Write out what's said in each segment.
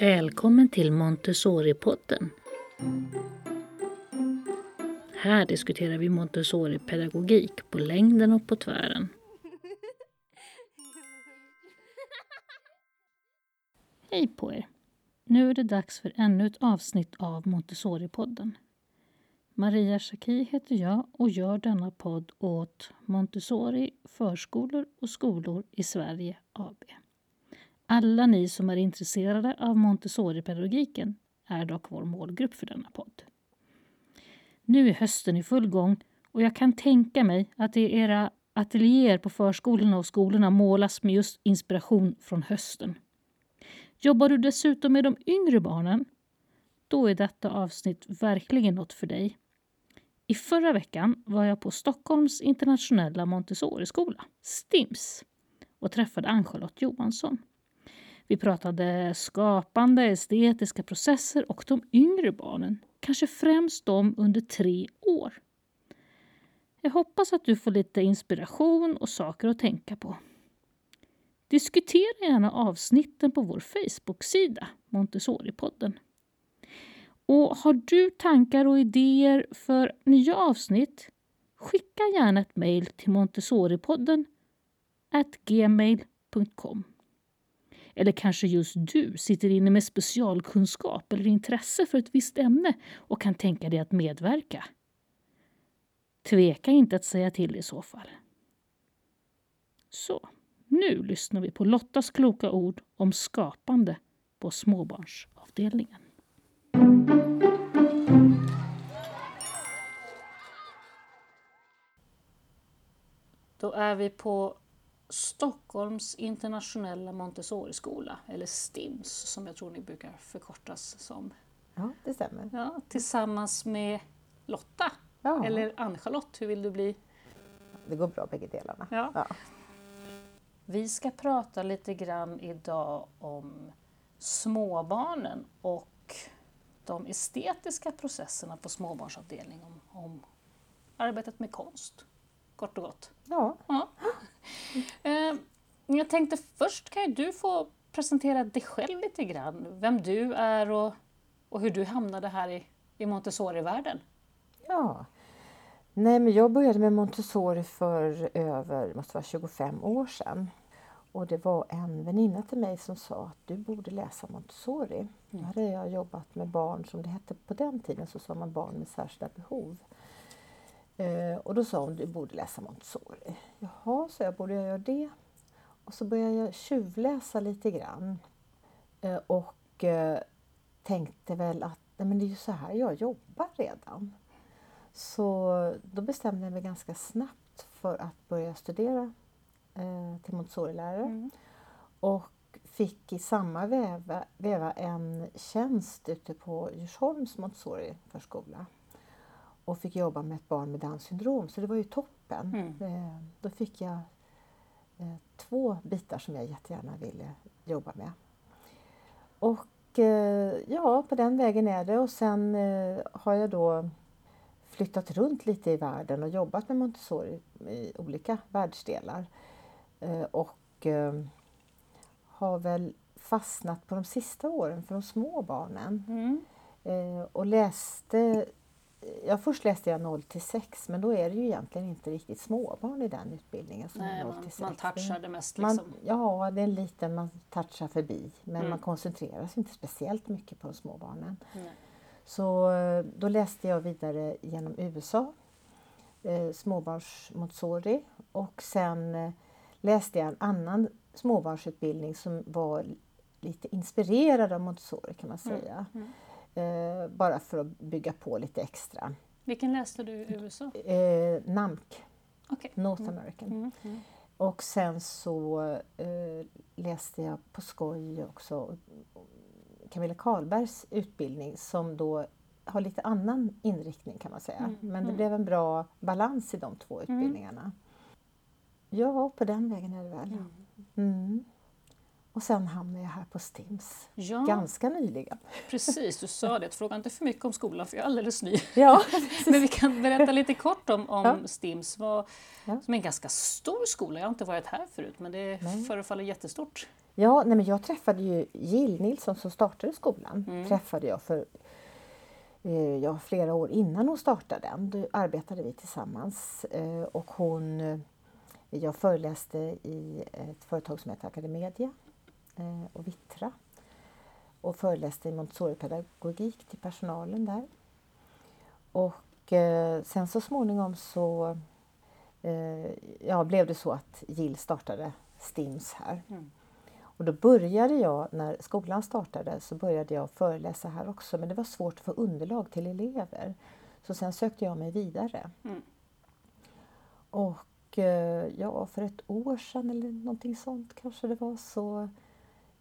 Välkommen till Montessori-podden. Här diskuterar vi Montessori-pedagogik på längden och på tvären. Hej på er! Nu är det dags för ännu ett avsnitt av Montessori-podden. Maria Schacki heter jag och gör denna podd åt Montessori förskolor och skolor i Sverige AB. Alla ni som är intresserade av Montessori-pedagogiken är dock vår målgrupp för denna podd. Nu är hösten i full gång och jag kan tänka mig att i era ateljéer på förskolorna och skolorna målas med just inspiration från hösten. Jobbar du dessutom med de yngre barnen? Då är detta avsnitt verkligen något för dig. I förra veckan var jag på Stockholms internationella Montessori-skola, STIMS, och träffade Ann-Charlotte Johansson. Vi pratade skapande, estetiska processer och de yngre barnen, kanske främst de under tre år. Jag hoppas att du får lite inspiration och saker att tänka på. Diskutera gärna avsnitten på vår Facebook-sida, Montessori-podden. Och har du tankar och idéer för nya avsnitt? Skicka gärna ett mejl till montessoripodden gmail.com. Eller kanske just du sitter inne med specialkunskap eller intresse för ett visst ämne och kan tänka dig att medverka. Tveka inte att säga till i så fall. Så, nu lyssnar vi på Lottas kloka ord om skapande på småbarnsavdelningen. Då är vi på Stockholms internationella Montessori-skola, eller STIMS som jag tror ni brukar förkortas som. Ja, det stämmer. Ja, tillsammans med Lotta, Ja. eller Ann-Charlotte, hur vill du bli? Det går bra bägge delarna. Ja. Ja. Vi ska prata lite grann idag om småbarnen och de estetiska processerna på småbarnsavdelning, om, om arbetet med konst, kort och gott. ja. Ja. Eh, Jag tänkte först kan ju du få presentera dig själv lite grann, vem du är och, och hur du hamnade här i, i Montessori-världen. ja. Nej, men jag började med Montessori för över måste vara 25 år sedan. Och det var en väninna till mig som sa att du borde läsa Montessori. Då hade jag jobbat med barn, som det hette på den tiden, så sa man barn med särskilda behov. Eh, och då sa hon, du borde läsa Montessori. Jaha, så jag, borde jag göra det? Och så började jag tjuvläsa lite grann. Eh, och eh, tänkte väl att nej, men det är ju så här jag jobbar redan. Så då bestämde jag mig ganska snabbt för att börja studera till Montessori-lärare. Och fick i samma veva, veva en tjänst ute på Djursholms Montessori-förskola. Och fick jobba med ett barn med Downs syndrom, så det var ju toppen. Eh, då fick jag eh, två bitar som jag jättegärna ville jobba med. Och eh, ja, på den vägen är det. Och sen har jag då flyttat runt lite i världen och jobbat med Montessori i olika världsdelar. Och har väl fastnat på de sista åren för de små barnen. Eh, och läste, ja först läste jag 0 till 6 men då är det ju egentligen inte riktigt småbarn i den utbildningen. Som Nej, 0 man, till 6. man touchade mest Man, liksom. ja, det är en liten man touchar förbi men Mm. man koncentrerar sig inte speciellt mycket på de små barnen. Nej. Så eh, då läste jag vidare genom USA, eh, småbarns Montessori och sen eh, läste jag en annan småbarnsutbildning som var lite inspirerad av Montessori kan man säga. Eh, bara för att bygga på lite extra. Vilken läste du i USA? Eh, NAMC, Okej. North American. Mm, mm. Och sen så eh, läste jag på skoj också Camilla Karlbergs utbildning som då har lite annan inriktning kan man säga. Mm, Men det mm. blev en bra balans i de två utbildningarna. Ja, på den vägen är det väl. Mm. Och sen hamnade jag här på STIMS Ja, ganska nyligen. precis. Du sa det. Fråga inte för mycket om skolan för jag är alldeles ny. Ja, Men vi kan berätta lite kort om, om Ja. STIMS, vad, Ja. som är en ganska stor skola. Jag har inte varit här förut men det Nej. förefaller jättestort. Ja, nej men jag träffade ju Jill Nilsson som startade skolan. Mm. Träffade jag för eh, ja, flera år innan hon startade den. Då arbetade vi tillsammans eh, och hon, eh, jag föreläste i ett företag som heter Academedia och Vittra och föreläste i Montessori-pedagogik till personalen där. Och eh, sen så småningom så eh, ja, blev det så att Jill startade STIMS här. Mm. Och då började jag, när skolan startade, så började jag föreläsa här också men det var svårt att få underlag till elever. Så sen sökte jag mig vidare. Mm. Och eh, ja, för ett år sedan eller någonting sånt kanske det var så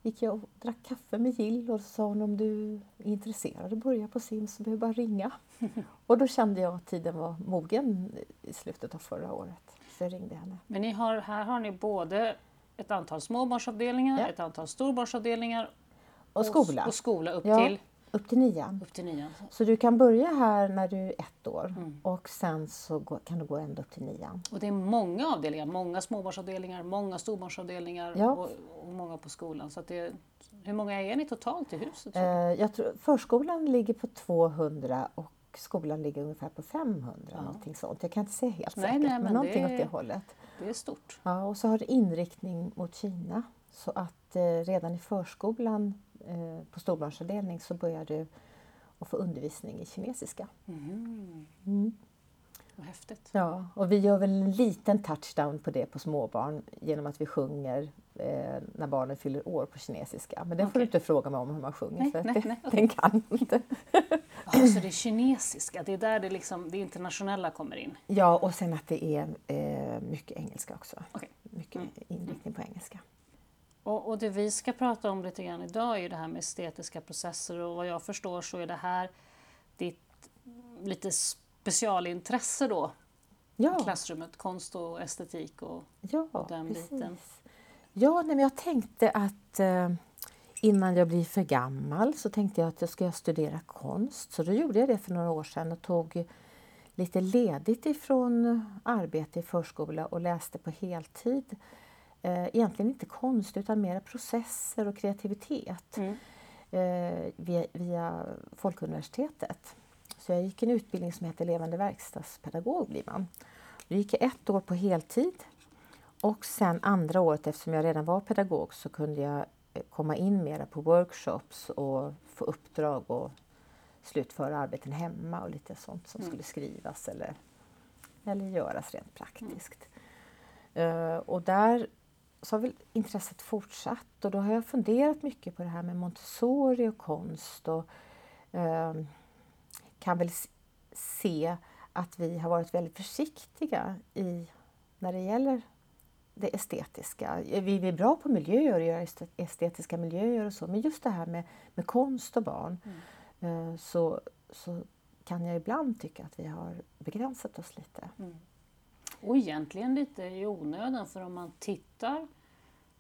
gick jag och drack kaffe med Jill och så sa hon om du är intresserad att börja på Sims så behöver bara ringa. och då kände jag att tiden var mogen i slutet av förra året. Så jag ringde henne. Men ni har, här har ni både ett antal småbarnsavdelningar, Ja. ett antal storbarnsavdelningar Och skola, och skola upp, Ja. till, upp till nian. upp till nian. Så du kan börja här när du är ett år Mm. och sen så kan du gå ända upp till nian. Och det är många avdelningar, många småbarnsavdelningar, många storbarnsavdelningar Ja. och, och många på skolan. Så det, hur många är ni totalt i huset? Eh, jag tror, förskolan ligger på 200 och skolan ligger ungefär på 500. Ja. Någonting sånt. Jag kan inte säga helt Nej, säkert, nej, men, men någonting det- åt det hållet. Det är stort. Ja, och så har det inriktning mot Kina. Så att eh, redan i förskolan på storbarnsavdelning så börjar du att få undervisning i kinesiska. Mhm. Mm. Vad häftigt. Ja, och vi gör väl en liten touchdown på det på småbarn genom att vi sjunger eh, när barnen fyller år på kinesiska. Men det får Okej. du inte fråga mig om hur man sjunger Nej, för nej, det, nej, den kan jag inte. Ja, så det är kinesiska, det är där det, liksom, det internationella kommer in. Ja, och sen att det är eh, mycket engelska också. Okej. Mycket Mm. inriktning på engelska. Och, och det vi ska prata om lite grann idag är det här med estetiska processer och vad jag förstår så är det här ditt lite specialintresse då i Ja, klassrummet, konst och estetik och ja den precis. biten. Ja, nej, men jag tänkte att eh, innan jag blir för gammal så tänkte jag att jag ska studera konst. Så då gjorde jag det för några år sedan och tog lite ledigt ifrån arbete i förskola och läste på heltid. Eh, egentligen inte konst utan mer processer och kreativitet Mm. eh, via, via Folkuniversitetet. Så jag gick en utbildning som heter levande verkstadspedagog blir man. Då gick jag ett år på heltid och sen andra året eftersom jag redan var pedagog så kunde jag eh, komma in mera på workshops och få uppdrag och slutföra arbeten hemma och lite sånt som Mm. skulle skrivas eller, eller göras rent praktiskt. Eh, och där så har väl intresset fortsatt och då har jag funderat mycket på det här med Montessori och konst och ehm, kan väl se att vi har varit väldigt försiktiga i, när det gäller det estetiska. Vi är bra på miljöer och göra est- estetiska miljöer och så men just det här med, med konst och barn eh, så, så kan jag ibland tycka att vi har begränsat oss lite. Och egentligen lite i onödan för om man tittar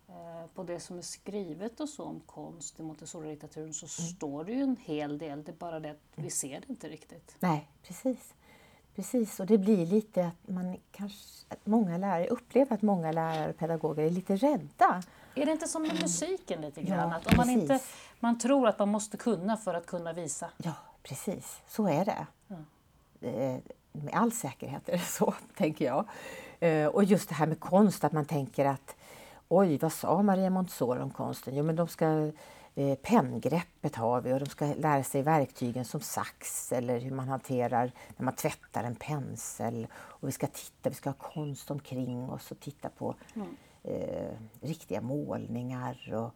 eh, på det som är skrivet och så om konst i Montessori-litteraturen så står det ju en hel del, det är bara det att vi ser det inte riktigt. Nej, precis. Precis, och det blir lite att man kanske, att många lärare upplever att många lärare och pedagoger är lite rädda. Är det inte som med musiken lite grann? Mm. Ja, att om man, precis. inte, man tror att man måste kunna för att kunna visa. Ja, precis, så är det. Ja. Med all säkerhet är det så, tänker jag. Eh, Och just det här med konst, att man tänker att oj, vad sa Maria Montessori om konsten? Jo, men de ska eh, penngreppet har vi och de ska lära sig verktygen som sax eller hur man hanterar när man tvättar en pensel. Och vi ska titta, vi ska ha konst omkring oss och titta på Mm. eh, riktiga målningar. Och,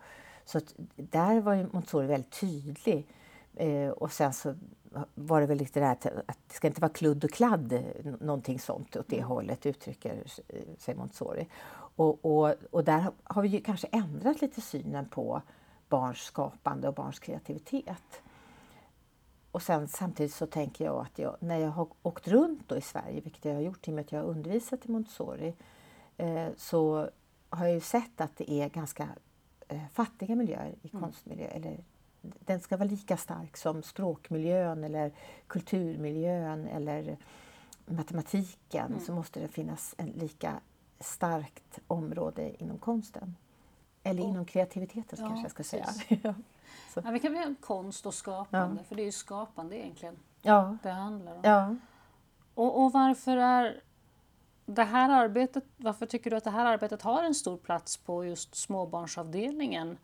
så där var Montessori väldigt tydlig. Eh, och sen så var det väl lite det här att det ska inte vara kludd och kladd, eh, någonting sånt åt det hållet uttrycker eh, sig Montessori. Och, och, och där har- vi kanske ändrat lite synen på barns skapande och barns kreativitet. Och sen samtidigt så tänker jag att jag, när jag har åkt runt då i Sverige, vilket jag har gjort i och med att jag har undervisat i Montessori, eh, så har jag ju sett att det är ganska eh, fattiga miljöer i konstmiljö. Eller, den ska vara lika stark som språkmiljön eller kulturmiljön eller matematiken. Så måste det finnas en lika starkt område inom konsten. Eller inom kreativiteten Ja, kanske jag ska säga. ja. Ja, vi kan väl konst och skapande, för det är ju skapande egentligen Ja. det handlar om. ja. Och, och varför är det här arbetet, varför tycker du att det här arbetet har en stor plats på just småbarnsavdelningen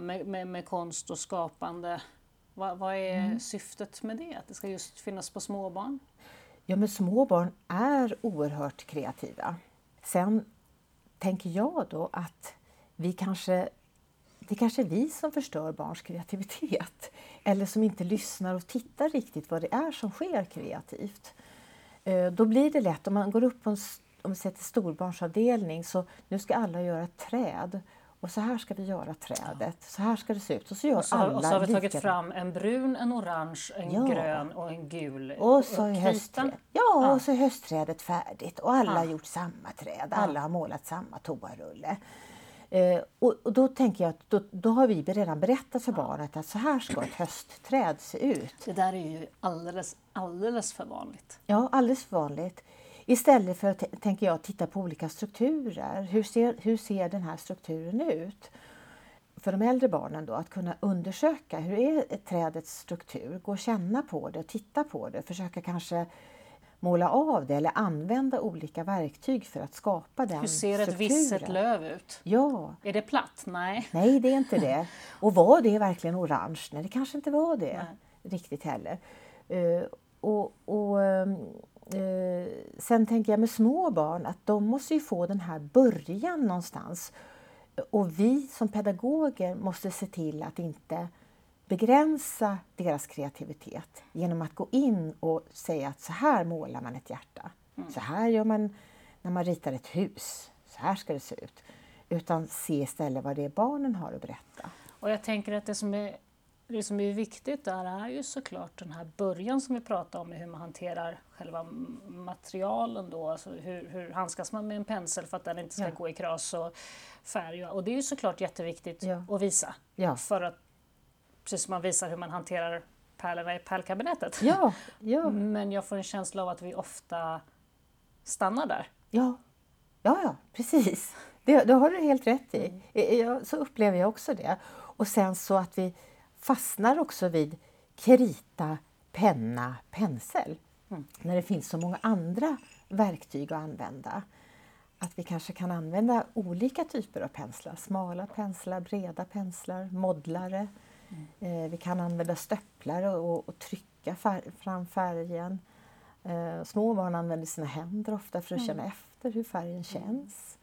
med, med, med konst och skapande? Vad, vad är Mm. syftet med det? Att det ska just finnas på småbarn? Ja, men små barn är oerhört kreativa. Sen tänker jag då att vi kanske, det kanske är vi som förstör barns kreativitet. Eller som inte lyssnar och tittar riktigt vad det är som sker kreativt. Eh, Då blir det lätt, om man går upp på en, om vi sätter storbarnsavdelning, så nu ska alla göra ett träd. Och så här ska vi göra trädet, så här ska det se ut. Och så gör Och så, har- alla och så har vi tagit fram en brun, en orange, en Ja. grön och en gul. Och så är, kritan. höstträd. Ja, Ja. och så är höstträdet färdigt och alla Ja. har gjort samma träd. Alla har målat samma toarulle. Eh, och, och då tänker jag att då, då har vi redan berättat för barnet att så här ska ett höstträd se ut. Det där är ju alldeles, alldeles för vanligt. Ja, alldeles för vanligt. Istället för att, tänker jag, titta på olika strukturer. Hur ser, hur ser den här strukturen ut? För de äldre barnen då, att kunna undersöka hur är ett trädets struktur, gå och känna på det titta på det, försöka kanske måla av det eller använda olika verktyg för att skapa den Hur ser ett strukturen. visset löv ut? Ja, Är det platt? Nej. Nej, det är inte det. Och var det verkligen orange? Nej, det kanske inte var det Nej. riktigt heller. Eh, och, och, ehm, eh, sen tänker jag med små barn att de måste ju få den här början någonstans. Och vi som pedagoger måste se till att inte begränsa deras kreativitet genom att gå in och säga att så här målar man ett hjärta. Så här gör man när man ritar ett hus. Så här ska det se ut. Utan se istället vad det är barnen har att berätta. Och jag tänker att det som är, det som är viktigt där är ju såklart den här början som vi pratade om, hur man hanterar själva materialen då, alltså hur, hur handskas man med en pensel för att den inte ska Ja. gå i kras och färg. Och det är ju såklart jätteviktigt Ja. att visa, Ja, för att precis som man visar hur man hanterar pärlorna i pärlkabinettet. ja, ja, Men jag får en känsla av att vi ofta stannar där. ja, ja, ja precis. Det, det har du helt rätt i. Ja, så upplever jag också det. Och sen så att vi fastnar också vid krita, penna, pensel. När det finns så många andra verktyg att använda. Att vi kanske kan använda olika typer av penslar. Smala penslar, breda penslar, modlare. Eh, vi kan använda stöpplare och, och trycka fär, fram färgen. Eh, små barn använder sina händer ofta för att känna efter hur färgen känns.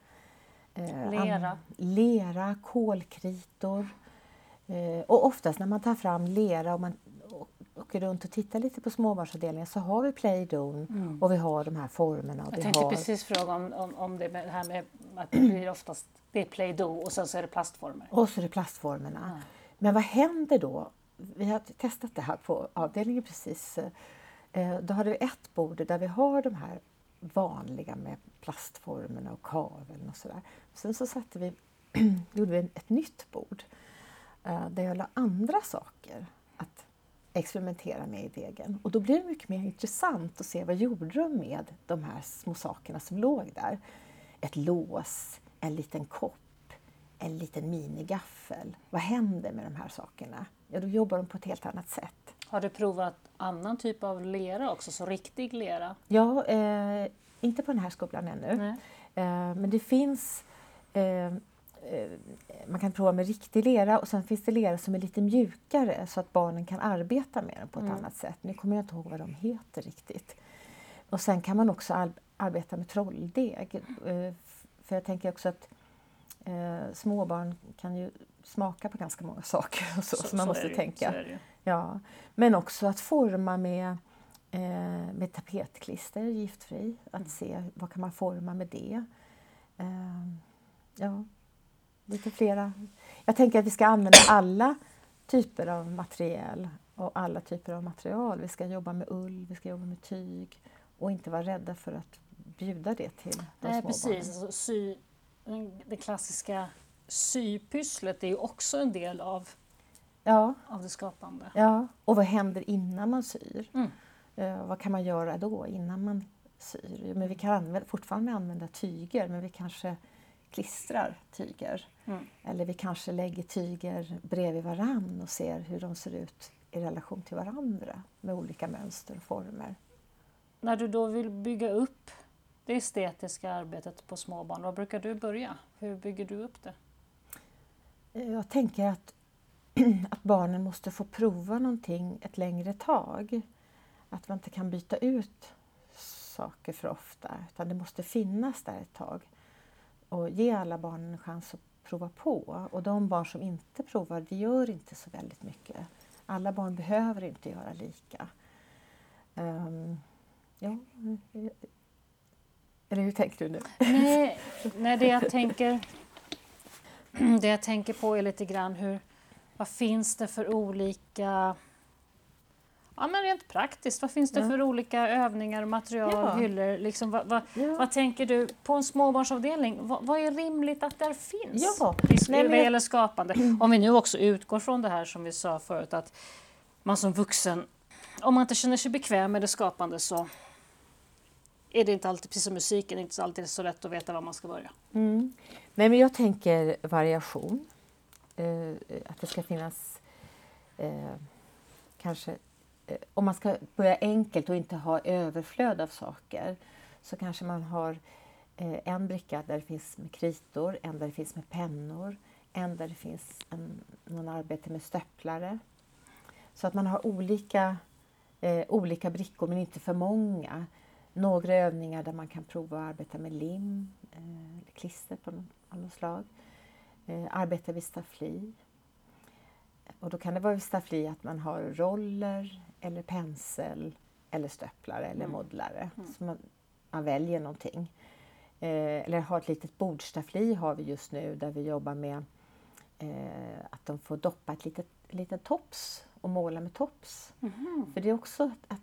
Eh, Lera. lera, kolkritor. Eh, och oftast när man tar fram lera och man åker runt och tittar lite på småbarnsavdelningen så har vi play-doh och vi har de här formerna. Och Jag tänkte har... precis fråga om, om, om det, med, det här med att det blir oftast det är play-doh och sen så är det plastformer. Och så är det plastformerna. Men vad händer då? Vi har testat det här på avdelningen precis. Eh, Då har vi ett bord där vi har de här vanliga med plastformerna och kaveln och sådär. Sen så satte vi, gjorde vi ett nytt bord där jag la andra saker att experimentera med i degen. Och då blir det mycket mer intressant att se vad gjorde de med de här små sakerna som låg där. Ett lås, en liten kopp, en liten minigaffel. Vad händer med de här sakerna? Ja, då jobbar de på ett helt annat sätt. Har du provat annan typ av lera också, så riktig lera? Ja, eh, inte på den här skolan ännu. Eh, men det finns eh, eh, man kan prova med riktig lera och sen finns det lera som är lite mjukare så att barnen kan arbeta med den på ett Mm. annat sätt. Nu kommer jag inte ihåg vad de heter riktigt. Och sen kan man också ar- arbeta med trolldeg. Eh, för jag tänker också att eh, småbarn kan ju smaka på ganska många saker och så, så, man är måste det tänka. så. Ja, men också att forma med, eh, med tapetklister, giftfri. Att Mm. se vad kan man forma med det. Eh, ja, lite flera. Jag tänker att vi ska använda alla typer av material och alla typer av material. Vi ska jobba med ull, vi ska jobba med tyg och inte vara rädda för att bjuda det till de Nej, små precis. barnen. Alltså, sy, det klassiska sypysslet är ju också en del av, Ja, av det skapande. ja, och vad händer innan man syr? Mm. Eh, vad kan man göra då innan man syr? Men vi kan använda, fortfarande använda tyger men vi kanske klistrar tyger. Mm. Eller vi kanske lägger tyger bredvid varann och ser hur de ser ut i relation till varandra med olika mönster och former. När du då vill bygga upp det estetiska arbetet på små barn, var brukar du börja? Hur bygger du upp det? Jag tänker att, att barnen måste få prova någonting ett längre tag. Att man inte kan byta ut saker för ofta, utan det måste finnas där ett tag. Och ge alla barn en chans att prova på. Och de barn som inte provar, det gör inte så väldigt mycket. Alla barn behöver inte göra lika. Um, ja, eller hur tänker du nu? Nej, nej det, jag tänker, det jag tänker på är lite grann hur, vad finns det för olika Ja, men rent praktiskt, vad finns det Ja. för olika övningar, material, Ja. hyllor? Liksom, vad, vad, Ja. vad tänker du på en småbarnsavdelning? Vad, vad är rimligt att där finns? Ja, nej, vad gäller skapande. Om vi nu också utgår från det här som vi sa förut att man som vuxen, om man inte känner sig bekväm med det skapande så är det inte alltid, precis som musiken, inte alltid så lätt att veta var man ska börja. Mm. Nej, men jag tänker variation. Eh, att det ska finnas eh, kanske Eh, om man ska börja enkelt och inte ha överflöd av saker så kanske man har eh, en bricka där det finns med kritor, en där det finns med pennor, en där det finns en, någon arbete med stöpplare. Så att man har olika, eh, olika brickor men inte för många. Några övningar där man kan prova att arbeta med lim, eh, klister på något, av något slag. Eh, arbeta vid staffli. Och då kan det vara vid staffli att man har roller eller pensel eller stöpplare eller Mm. modlare. Mm. Så man, man väljer någonting. Eh, eller har ett litet bordstaffli har vi just nu där vi jobbar med eh, att de får doppa ett litet, litet tops och måla med tops. För det är också att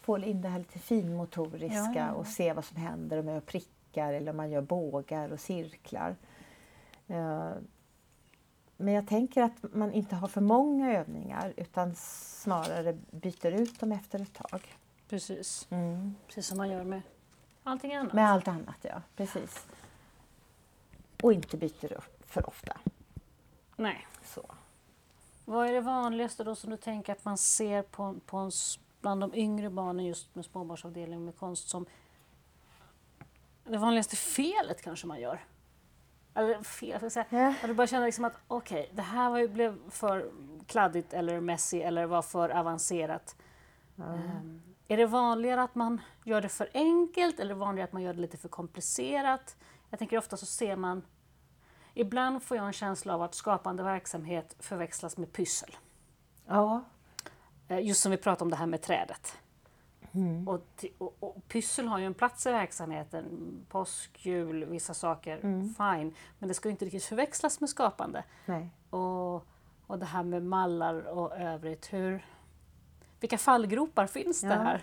få in det här lite finmotoriska Ja, ja, ja. och se vad som händer om man gör prickar eller om man gör bågar och cirklar. Eh, Men jag tänker att man inte har för många övningar utan snarare byter ut dem efter ett tag. Precis, Mm. precis som man gör med allting annat. Med allt annat, ja. Precis. Och inte byter upp för ofta. Nej. Så. Vad är det vanligaste då som du tänker att man ser på, på en, bland de yngre barnen just med småbarnsavdelning med konst som det vanligaste felet kanske man gör? Eller fel, ska säga. Ja. Att du bara känner liksom att okej, det här var ju, blev för kladdigt eller messy eller var för avancerat. Ehm, är det vanligare att man gör det för enkelt eller vanligare att man gör det lite för komplicerat? Jag tänker ofta så ser man Ibland får jag en känsla av att skapande verksamhet förväxlas med pyssel. Ja. Eh, Just som vi pratade om det här med trädet. Mm. Och, och, och pyssel har ju en plats i verksamheten. Påsk, jul, vissa saker, Mm. fine. Men det ska ju inte riktigt förväxlas med skapande. Nej. Och, och det här med mallar och övrigt. Hur, vilka fallgropar finns det Ja. här?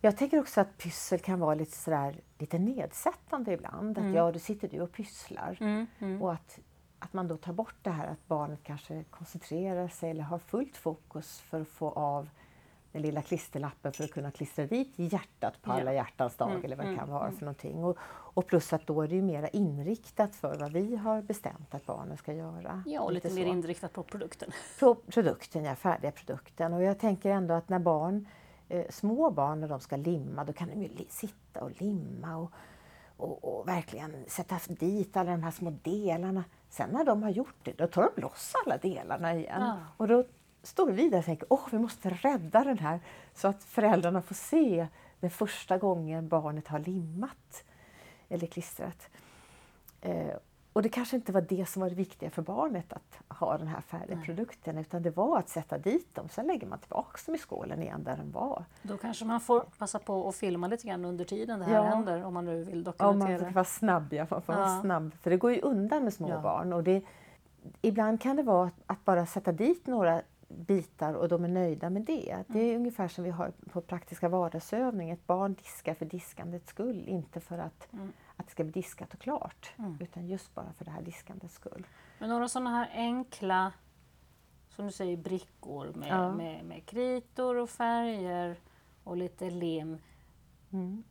Jag tänker också att pyssel kan vara lite, sådär, lite nedsättande ibland. Mm. Att ja, då sitter du och pysslar. Mm, mm. Och att, att man då tar bort det här att barnet kanske koncentrerar sig eller har fullt fokus för att få av den lilla klisterlappen för att kunna klistra dit hjärtat på Ja. alla hjärtans dag Mm, eller vad det mm, kan vara mm. för någonting. Och, och plus att då är det ju mera inriktat för vad vi har bestämt att barnen ska göra. Ja, och lite mer så. inriktat på produkten. Pro- produkten, ja, färdiga produkten. Och jag tänker ändå att när barn, eh, små barn, när de ska limma, då kan de ju sitta och limma och, och, och verkligen sätta dit alla de här små delarna. Sen när de har gjort det, då tar de loss alla delarna igen. Ja. Och då står vi där och tänker, åh, vi måste rädda den här så att föräldrarna får se den första gången barnet har limmat eller klistrat. Eh, och det kanske inte var det som var det viktiga för barnet att ha den här färdiga produkten utan det var att sätta dit dem. Sen lägger man tillbaka dem i skålen igen där de var. Då kanske man får passa på att filma lite grann under tiden det här Ja. händer om man nu vill dokumentera. man får vara snabb, ja, man får Ja. snabb. För det går ju undan med små Ja. barn. Och det, ibland kan det vara att, att bara sätta dit några bitar och de är nöjda med det. Det är ungefär som vi har på praktiska vardagsövning. Ett barn diskar för diskandets skull, inte för att, Mm. att det ska bli diskat och klart. Mm. Utan just bara för det här diskandets skull. Men några sådana här enkla, som du säger, brickor med, Ja. med, med kritor och färger och lite lim. Mm.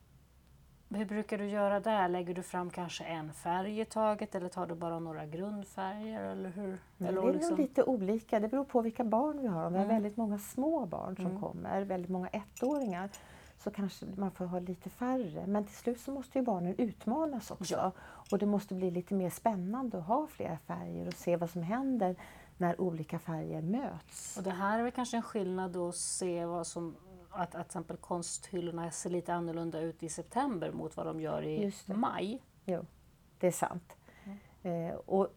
Hur brukar du göra där? Lägger du fram kanske en färg i taget eller tar du bara några grundfärger? Eller hur? Eller det är liksom- nog lite olika, det beror på vilka barn vi har. Om vi har Mm. väldigt många små barn som Mm. kommer, väldigt många ettåringar, så kanske man får ha lite färre. Men till slut så måste ju barnen utmanas också. Ja. Och det måste bli lite mer spännande att ha flera färger och se vad som händer när olika färger möts. Och det här är väl kanske en skillnad då att se vad som att, att exempel konsthyllorna ser lite annorlunda ut i september mot vad de gör i maj. Jo, det är sant. Eh, och,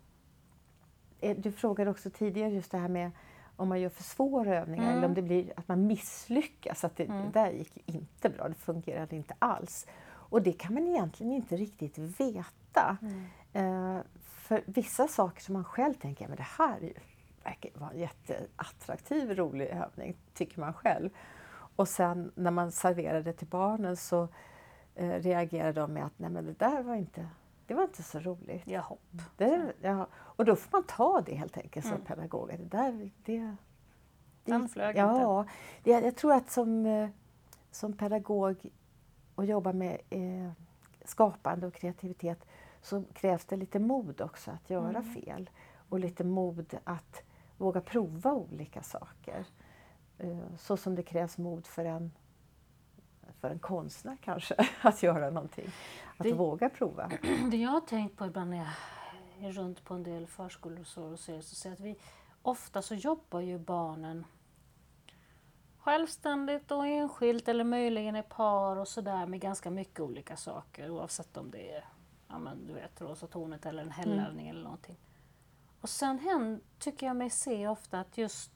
eh, du frågade också tidigare just det här med om man gör för svåra övningar Mm. eller om det blir att man misslyckas. Att det, Mm. det där gick inte bra, det fungerade inte alls. Och det kan man egentligen inte riktigt veta. Eh, för vissa saker som man själv tänker, men det här är ju, verkar vara en jätteattraktiv, rolig övning, tycker man själv. Och sen när man serverar det till barnen så eh, reagerar de med att nej men det där var inte, det var inte så roligt. Jaha. Det, ja, och då får man ta det helt enkelt som Mm. pedagog. Det där, det, Den flög inte. ja, jag tror att som, eh, som pedagog och jobba med eh, skapande och kreativitet så krävs det lite mod också att göra Mm. fel. Och lite mod att våga prova olika saker. Eh, så som det krävs mod för en, för en konstnär kanske, att göra någonting. Att Det- våga prova. Det jag har tänkt på ibland när jag är runt på en del förskolor och så, och ser, så ser jag att vi ofta så jobbar ju barnen självständigt och enskilt eller möjligen i par och sådär med ganska mycket olika saker oavsett om det är ja, men, du vet, rosa tornet eller en hällövning eller någonting. Och sen händer, tycker jag mig se ofta att just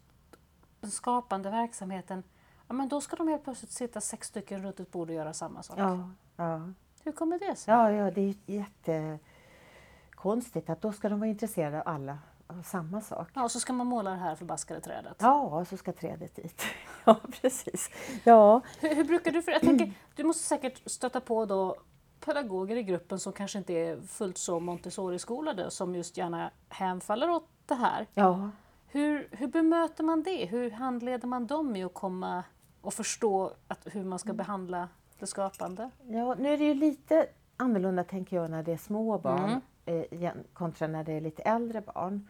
den skapande verksamheten, ja, men då ska de helt plötsligt sitta sex stycken runt ett bord och göra samma sak. Ja, ja. Hur kommer det sig? Ja, ja, det är jättekonstigt att då ska de vara intresserade av alla av samma sak. Ja, och så ska man måla det här förbaskade trädet. Ja, och så ska trädet dit. Ja, precis. Ja, Hur, hur brukar du... För jag tänker, du måste säkert stöta på då pedagoger i gruppen som kanske inte är fullt så Montessori-skolade som just gärna hemfaller åt det här. ja. Hur, hur bemöter man det? Hur handleder man dem i att komma och förstå att, hur man ska behandla det skapande? ja, nu är det ju lite annorlunda tänker jag när det är små barn Mm. eh, kontra när det är lite äldre barn.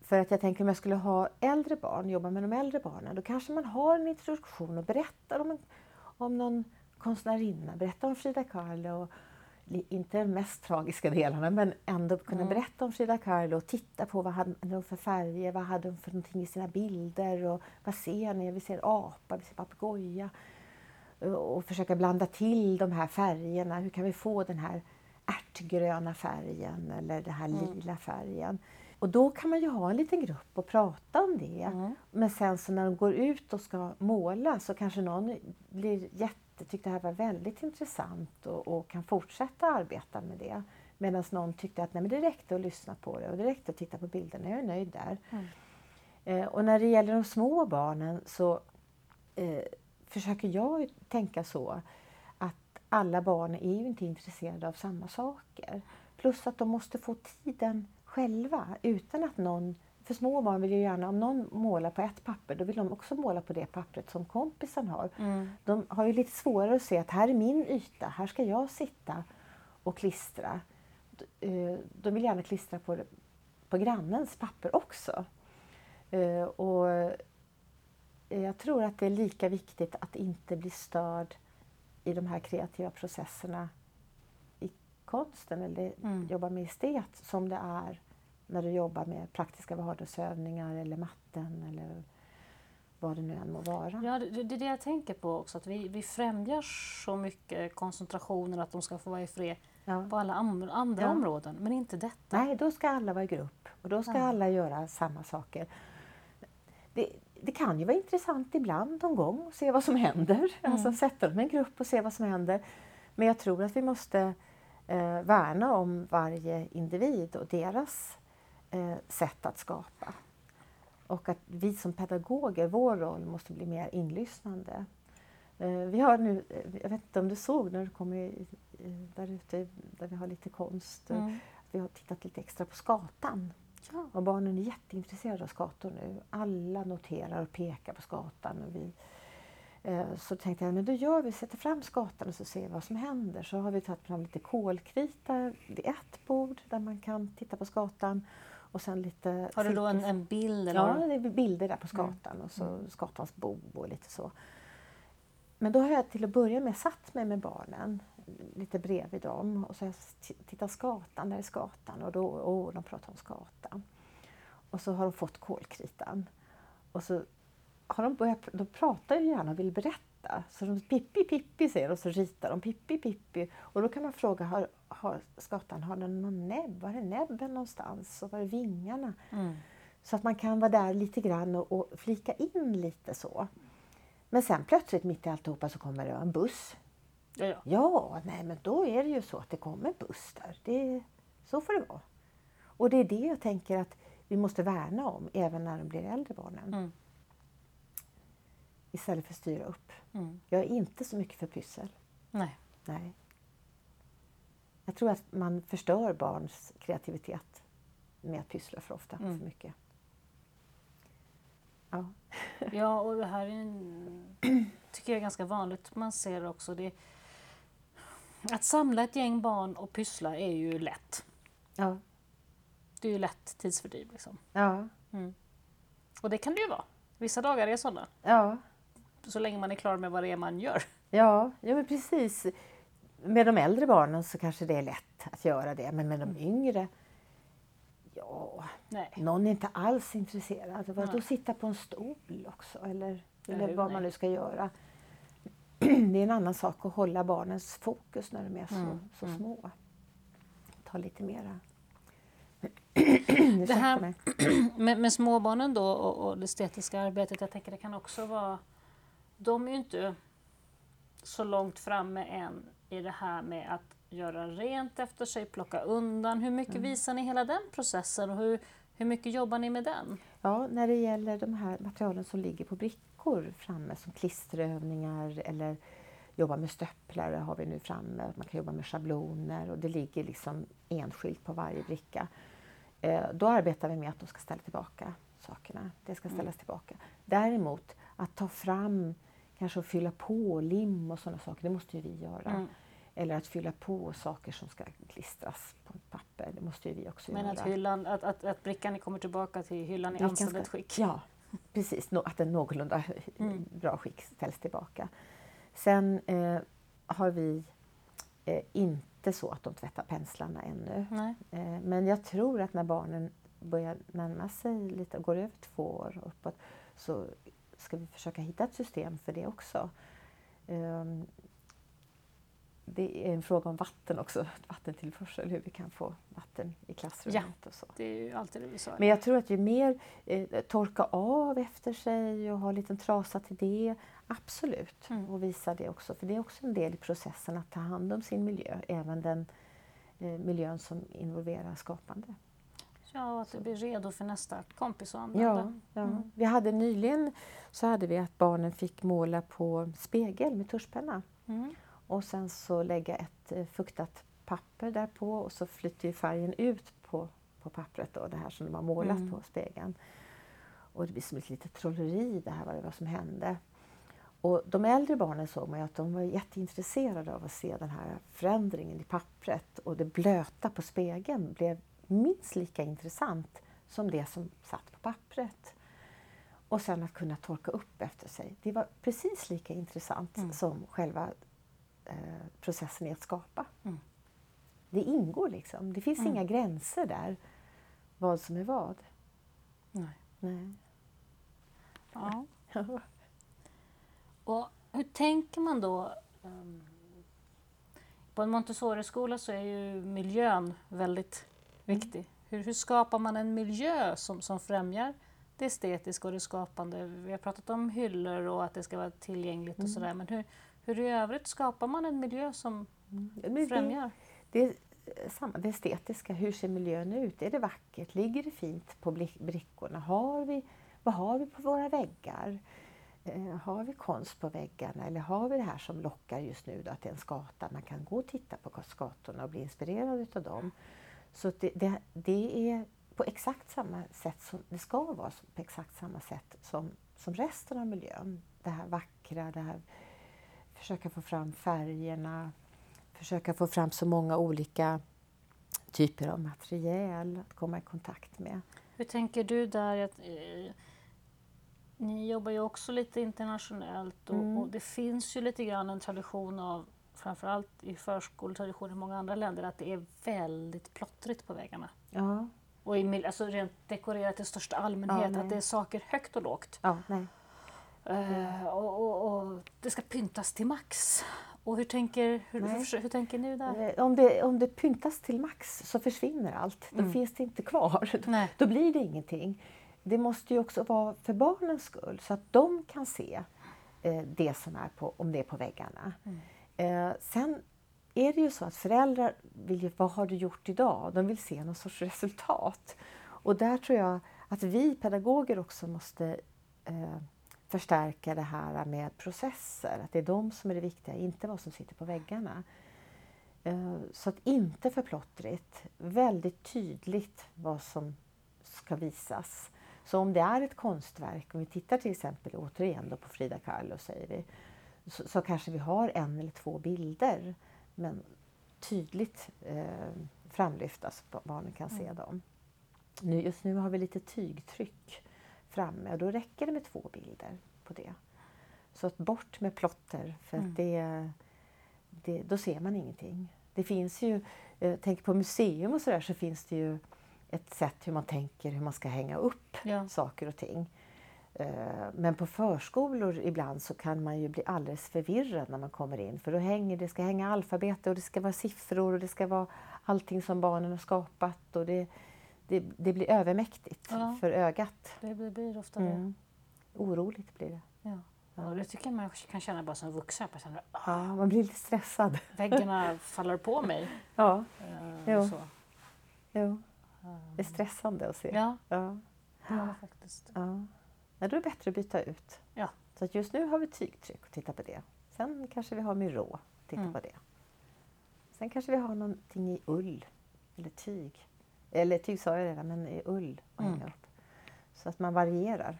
För att jag tänker om jag skulle ha äldre barn, jobba med de äldre barnen, då kanske man har en introduktion och berättar om, en, om någon konstnärinna, berättar om Frida Kahlo. Och, inte de mest tragiska delarna, men ändå kunna Mm. berätta om Frida Kahlo och titta på vad hade hon för färger, vad hade hon för någonting i sina bilder och vad ser ni? Vi ser apa, vi ser papegoja. Och försöka blanda till de här färgerna. Hur kan vi få den här ärtgröna färgen eller den här Mm. lila färgen? Och då kan man ju ha en liten grupp och prata om det. Mm. Men sen så när de går ut och ska måla så kanske någon blir jätte, tyckte det här var väldigt intressant och, och kan fortsätta arbeta med det. Medan någon tyckte att nej, men det räckte att lyssna på det och det räckte att titta på bilderna, jag är nöjd där. Mm. Eh, och när det gäller de små barnen så eh, försöker jag tänka så att alla barn är ju inte intresserade av samma saker. Plus att de måste få tiden själva utan att någon för små barn vill ju gärna, om någon målar på ett papper, då vill de också måla på det pappret som kompisen har. Mm. De har ju lite svårare att se att här är min yta, här ska jag sitta och klistra. Eh, De vill gärna klistra på, på grannens papper också. Eh, Och eh, jag tror att det är lika viktigt att inte bli störd i de här kreativa processerna i konsten eller Mm. jobba med estet som det är när du jobbar med praktiska vardagsövningar eller matten eller vad det nu än må vara. Ja, det, det är det jag tänker på också, att vi, vi främjar så mycket koncentrationen att de ska få vara i fred Ja. på alla andra, andra Ja. områden, men inte detta. Nej, då ska alla vara i grupp och då ska Ja. alla göra samma saker. Det, det kan ju vara intressant ibland någon gång att se vad som händer. Mm. Alltså sätta dem i en grupp och se vad som händer. Men jag tror att vi måste eh, värna om varje individ och deras sätt att skapa. Och att vi som pedagoger, vår roll måste bli mer inlyssnande. Eh, vi har nu, eh, jag vet inte om du såg när du kom där ute där vi har lite konst. eh, Mm. Vi har tittat lite extra på skatan. Ja. Och barnen är jätteintresserade av skator nu. Alla noterar och pekar på skatan. Och vi, Eh, så tänkte jag, men då gör vi, sätter fram skatan och så ser vi vad som händer. Så har vi tagit fram lite kolkrita vid ett bord där man kan titta på skatan. Och sen lite Har du då en, en bild? Eller? Ja, det är bilder där på skatan och så skatans bo och lite så. Men då har jag till att börja med satt mig med barnen lite bredvid dem och så har jag tittat skatan, där är skatan och då, åh, de pratar om skatan. Och så har de fått kolkritan. Och så har de börjat, de pratar ju gärna och vill berätta. Så de Pippi Pippi säger och så ritar de Pippi Pippi. Och då kan man fråga, har, har skatan har den någon näbb? Var är näbben någonstans? Och var är vingarna? Mm. Så att man kan vara där lite grann och, och flika in lite så. Men sen plötsligt mitt i alltihopa så kommer det en buss. Ja, ja. Ja, nej men då är det ju så att det kommer buss där. Det, så får det vara. Och det är det jag tänker att vi måste värna om även när de blir äldre barnen. Mm. Istället för att styra upp. Mm. Jag är inte så mycket för pyssel. Nej. Nej. Jag tror att man förstör barns kreativitet med att pyssla för ofta, Mm. för mycket. Ja. Ja, och det här är en, tycker jag är ganska vanligt. Man ser också det. Att samla ett gäng barn och pyssla är ju lätt. Ja. Det är ju lätt tidsfördriv. Liksom. Ja. Och det kan det ju vara. Vissa dagar är sådana. Ja. Så länge man är klar med vad det är man gör. Ja, ja men precis. Med de äldre barnen så kanske det är lätt att göra det, men med de yngre, ja, Nej. någon är inte alls intresserad. Vadå Nej. sitta på en stol också eller, Eller vad man nu ska göra. Det är en annan sak att hålla barnens fokus när de är så, Mm, så mm. små. Ta lite mera. Det här-. Med, med småbarnen då och, och det estetiska arbetet, jag tänker det kan också vara... De är ju inte så långt framme än i det här med att göra rent efter sig, plocka undan. Hur mycket visar ni hela den processen och hur, hur mycket jobbar ni med den? Ja, när det gäller de här materialen som ligger på brickor framme som klisterövningar eller jobba med stöpplare har vi nu framme. Man kan jobba med schabloner och det ligger liksom enskilt på varje bricka. Eh, då arbetar vi med att de ska ställa tillbaka sakerna. Det ska ställas tillbaka. Däremot att ta fram, kanske att fylla på lim och sådana saker, det måste ju vi göra. Mm. Eller att fylla på saker som ska klistras på ett papper, det måste ju vi också Men göra. att, hyllan, att, att, att brickan kommer tillbaka till hyllan i anständigt skick. Ja, precis. Att den någorlunda Mm. bra skick ställs tillbaka. Sen eh, har vi eh, inte så att de tvättar penslarna ännu. Eh, men jag tror att när barnen börjar närma sig lite, går över två år och uppåt, så ska vi försöka hitta ett system för det också. Ehm, det är en fråga om vatten också, vattentillförsel, hur vi kan få vatten i klassrummet och så. Det är ju alltid det vi sa. Men jag tror att ju mer eh, torka av efter sig och ha en liten trasa till det, absolut. Mm. Och visa det också, för det är också en del i processen att ta hand om sin miljö, även den eh, miljön som involverar skapande. Ja, att blir redo för nästa kompis att Ja, använda. ja. Mm. Vi hade nyligen så hade vi att barnen fick måla på spegel med tuschpenna Mm. och sen så lägga ett eh, fuktat papper där på och så flyter färgen ut på, på pappret då, det här som de har målat Mm. på spegeln. Och det blir som ett litet trolleri det här vad det var som hände. Och de äldre barnen såg man ju att de var jätteintresserade av att se den här förändringen i pappret och det blöta på spegeln blev minst lika intressant som det som satt på pappret. Och sen att kunna torka upp efter sig. Det var precis lika intressant Mm. som själva eh, processen i att skapa. Mm. Det ingår liksom. Det finns Mm. inga gränser där, vad som är vad. Nej. Nej. Ja. Och hur tänker man då? ehm, På en Montessori-skola så är ju miljön väldigt viktig. Hur, hur skapar man en miljö som, som främjar det estetiska och det skapande? Vi har pratat om hyllor och att det ska vara tillgängligt och sådär. Men hur, hur i övrigt skapar man en miljö som det- främjar? Det eh, samma, det estetiska. Hur ser miljön ut? Är det vackert? Ligger det fint på brickorna? Har vi, vad har vi på våra väggar? Eh, har vi konst på väggarna? Eller har vi det här som lockar just nu, då, att det är en skata? Man kan gå och titta på skatorna och bli inspirerad utav dem. Så det, det, det är på exakt samma sätt som det ska vara, på exakt samma sätt som som resten av miljön. Det här vackra, det här försöka få fram färgerna, försöka få fram så många olika typer av material att komma i kontakt med. Hur tänker du där? Att, eh, ni jobbar ju också lite internationellt och, mm. och, det finns ju lite grann en tradition av framförallt i förskoletradition i många andra länder att det är väldigt plottrigt på väggarna. Ja. Och i, alltså rent dekorerat i största allmänhet, ja, att det är saker högt och lågt. Ja. Uh, och, och, och, det ska pyntas till max. Och hur tänker, hur, hur, hur, tänker ni där? Eh, om det, om det pyntas till max så försvinner allt. Då mm. finns det inte kvar. Nej. Då blir det ingenting. Det måste ju också vara för barnens skull så att de kan se eh, det som är på, om det är på väggarna. Mm. Eh, sen är det ju så att föräldrar vill ju, vad har du gjort idag? De vill se någon sorts resultat. Och där tror jag att vi pedagoger också måste eh, förstärka det här med processer. Att det är de som är det viktiga, inte vad som sitter på väggarna. Eh, så att inte för plottrigt, väldigt tydligt vad som ska visas. Så om det är ett konstverk, om vi tittar till exempel återigen då på Frida Kahlo säger vi, så, så, kanske vi har en eller två bilder men tydligt eh, framlyfta så barnen kan se mm. dem. Nu, just nu har vi lite tygtryck framme och då räcker det med två bilder på det. Så att bort med plotter för mm. det, det, då ser man ingenting. Det finns ju, eh, tänk på museum och sådär så finns det ju ett sätt hur man tänker hur man ska hänga upp ja. saker och ting. Eh, men på förskolor ibland så kan man ju bli alldeles förvirrad när man kommer in för då hänger det ska hänga alfabet och det ska vara siffror och det ska vara allting som barnen har skapat och det, det, det blir övermäktigt ja. för ögat. Det blir ofta det. Mm. Oroligt blir det. Ja. Ja. Och det tycker jag man kan känna bara som vuxen. Man, känner, ah, ja, man blir lite stressad. Väggarna faller på mig. Ja, uh, jo. Så. jo. Det är stressande att se. Ja, ja. ja faktiskt. Ja. Ja, då är det bättre att byta ut. Ja. Så att just nu har vi tygtryck och titta på det. Sen kanske vi har Miro, titta mm. på det. Sen kanske vi har någonting i ull eller tyg. Eller tyg sa jag redan, men i ull att mm. hänga upp. Så att man varierar.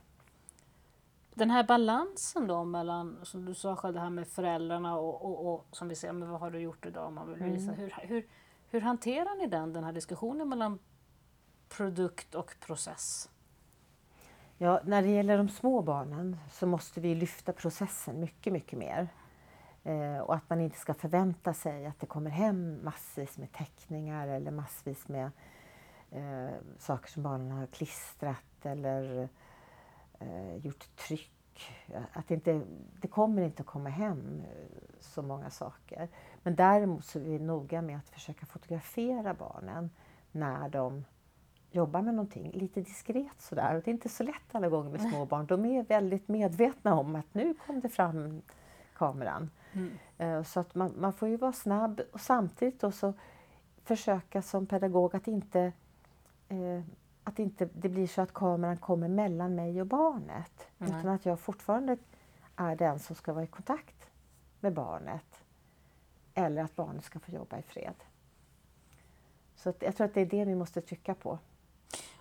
Den här balansen då mellan, som du sa själv, det här med föräldrarna och, och, och som vi säger, men vad har du gjort idag? Man vill visa. Mm. Hur, hur, hur hanterar ni den, den här diskussionen mellan produkt och process? Ja, när det gäller de små barnen så måste vi lyfta processen mycket, mycket mer. Eh, och att man inte ska förvänta sig att det kommer hem massvis med teckningar eller massvis med eh, saker som barnen har klistrat eller eh, gjort tryck. Att det, inte, det kommer inte att komma hem eh, så många saker. Men däremot så är vi noga med att försöka fotografera barnen när de jobbar med någonting lite diskret sådär. Och det är inte så lätt alla gånger med småbarn. De är väldigt medvetna om att nu kom det fram kameran. Mm. Eh, så att man, man, får ju vara snabb och samtidigt då så försöka som pedagog att inte, eh, att inte det blir så att kameran kommer mellan mig och barnet. Mm. Utan att jag fortfarande är den som ska vara i kontakt med barnet. Eller att barnet ska få jobba i fred. Så jag tror att det är det vi måste trycka på.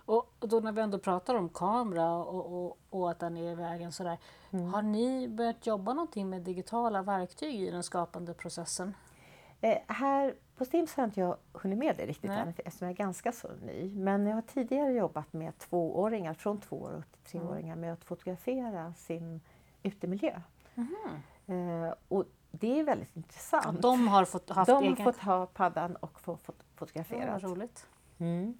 Och då när vi ändå pratar om kamera och, och, och att den är i vägen sådär. Mm. Har ni börjat jobba någonting med digitala verktyg i den skapande processen? Eh, här på Stims har inte jag hunnit med det riktigt än eftersom jag är ganska så ny. Men jag har tidigare jobbat med tvååringar, från två år upp till treåringar mm. med att fotografera sin utemiljö. Mm. Eh, och det är väldigt intressant. Och de har fått, haft de egen... fått ha paddan och få fotografera. Ja, roligt. Mm.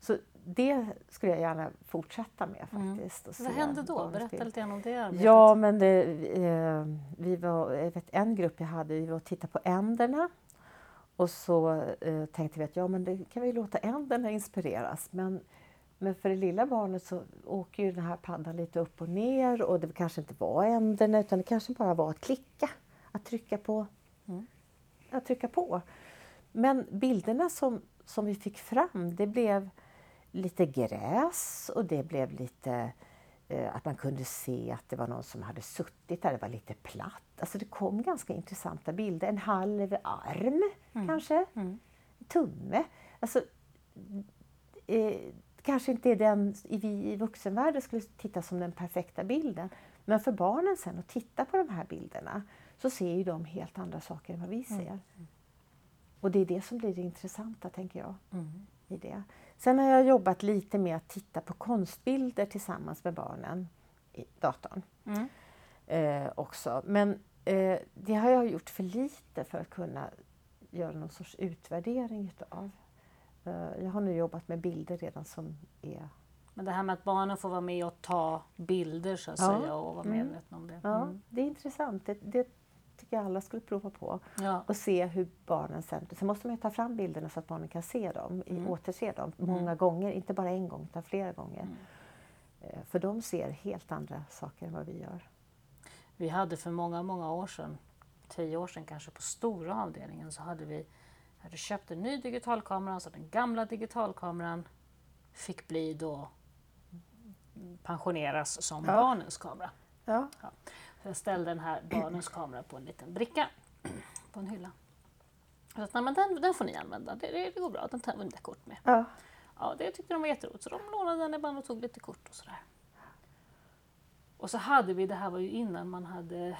Så det skulle jag gärna fortsätta med mm. faktiskt. Mm. Vad hände då? Berätta lite grann om det arbetet. Ja, men det, eh, vi var, jag vet, en grupp jag hade, vi var och tittade på änderna. Och så eh, tänkte vi att ja, men det kan vi låta änderna inspireras. Men, men för det lilla barnet så åker ju den här paddan lite upp och ner och det kanske inte var änderna utan det kanske bara var att klicka, att trycka på. Mm. Att trycka på. Men bilderna som, som vi fick fram, det blev lite gräs och det blev lite eh, att man kunde se att det var någon som hade suttit där, det var lite platt. Alltså det kom ganska intressanta bilder. En halv arm mm. kanske, mm. tumme. Alltså, eh, kanske inte är den vi i vuxenvärlden skulle titta som den perfekta bilden. Men för barnen sen att titta på de här bilderna så ser ju de helt andra saker än vad vi ser. Mm. Och det är det som blir det intressanta, tänker jag. Mm. I det. Sen har jag jobbat lite med att titta på konstbilder tillsammans med barnen i datorn. Mm. Eh, också. Men eh, det har jag gjort för lite för att kunna göra någon sorts utvärdering utav. Eh, jag har nu jobbat med bilder redan som är men det här med att barnen får vara med och ta bilder så att ja. säga och vara mm. medvetna om det. Mm. Ja, det är intressant. Det, det, tycker jag alla skulle prova på. Ja. Och se hur barnen sen... Sen måste man ta fram bilderna så att barnen kan se dem, mm. återse dem många mm. gånger. Inte bara en gång, utan flera gånger. Mm. Eh, för de ser helt andra saker än vad vi gör. Vi hade för många, många år sedan, tio år sedan kanske, på stora avdelningen så hade vi hade köpt en ny digitalkamera, så den gamla digitalkameran fick bli då pensioneras som ja. barnens kamera. Ja. ja. Jag ställde den här barnens kamera på en liten bricka på en hylla. Så nej, men den, den får ni använda, det, det, det går bra, den tar vi lite kort med. Ja. ja, det tyckte de var jätteroligt så de lånade den ibland och tog lite kort och sådär. Och så hade vi, det här var ju innan man hade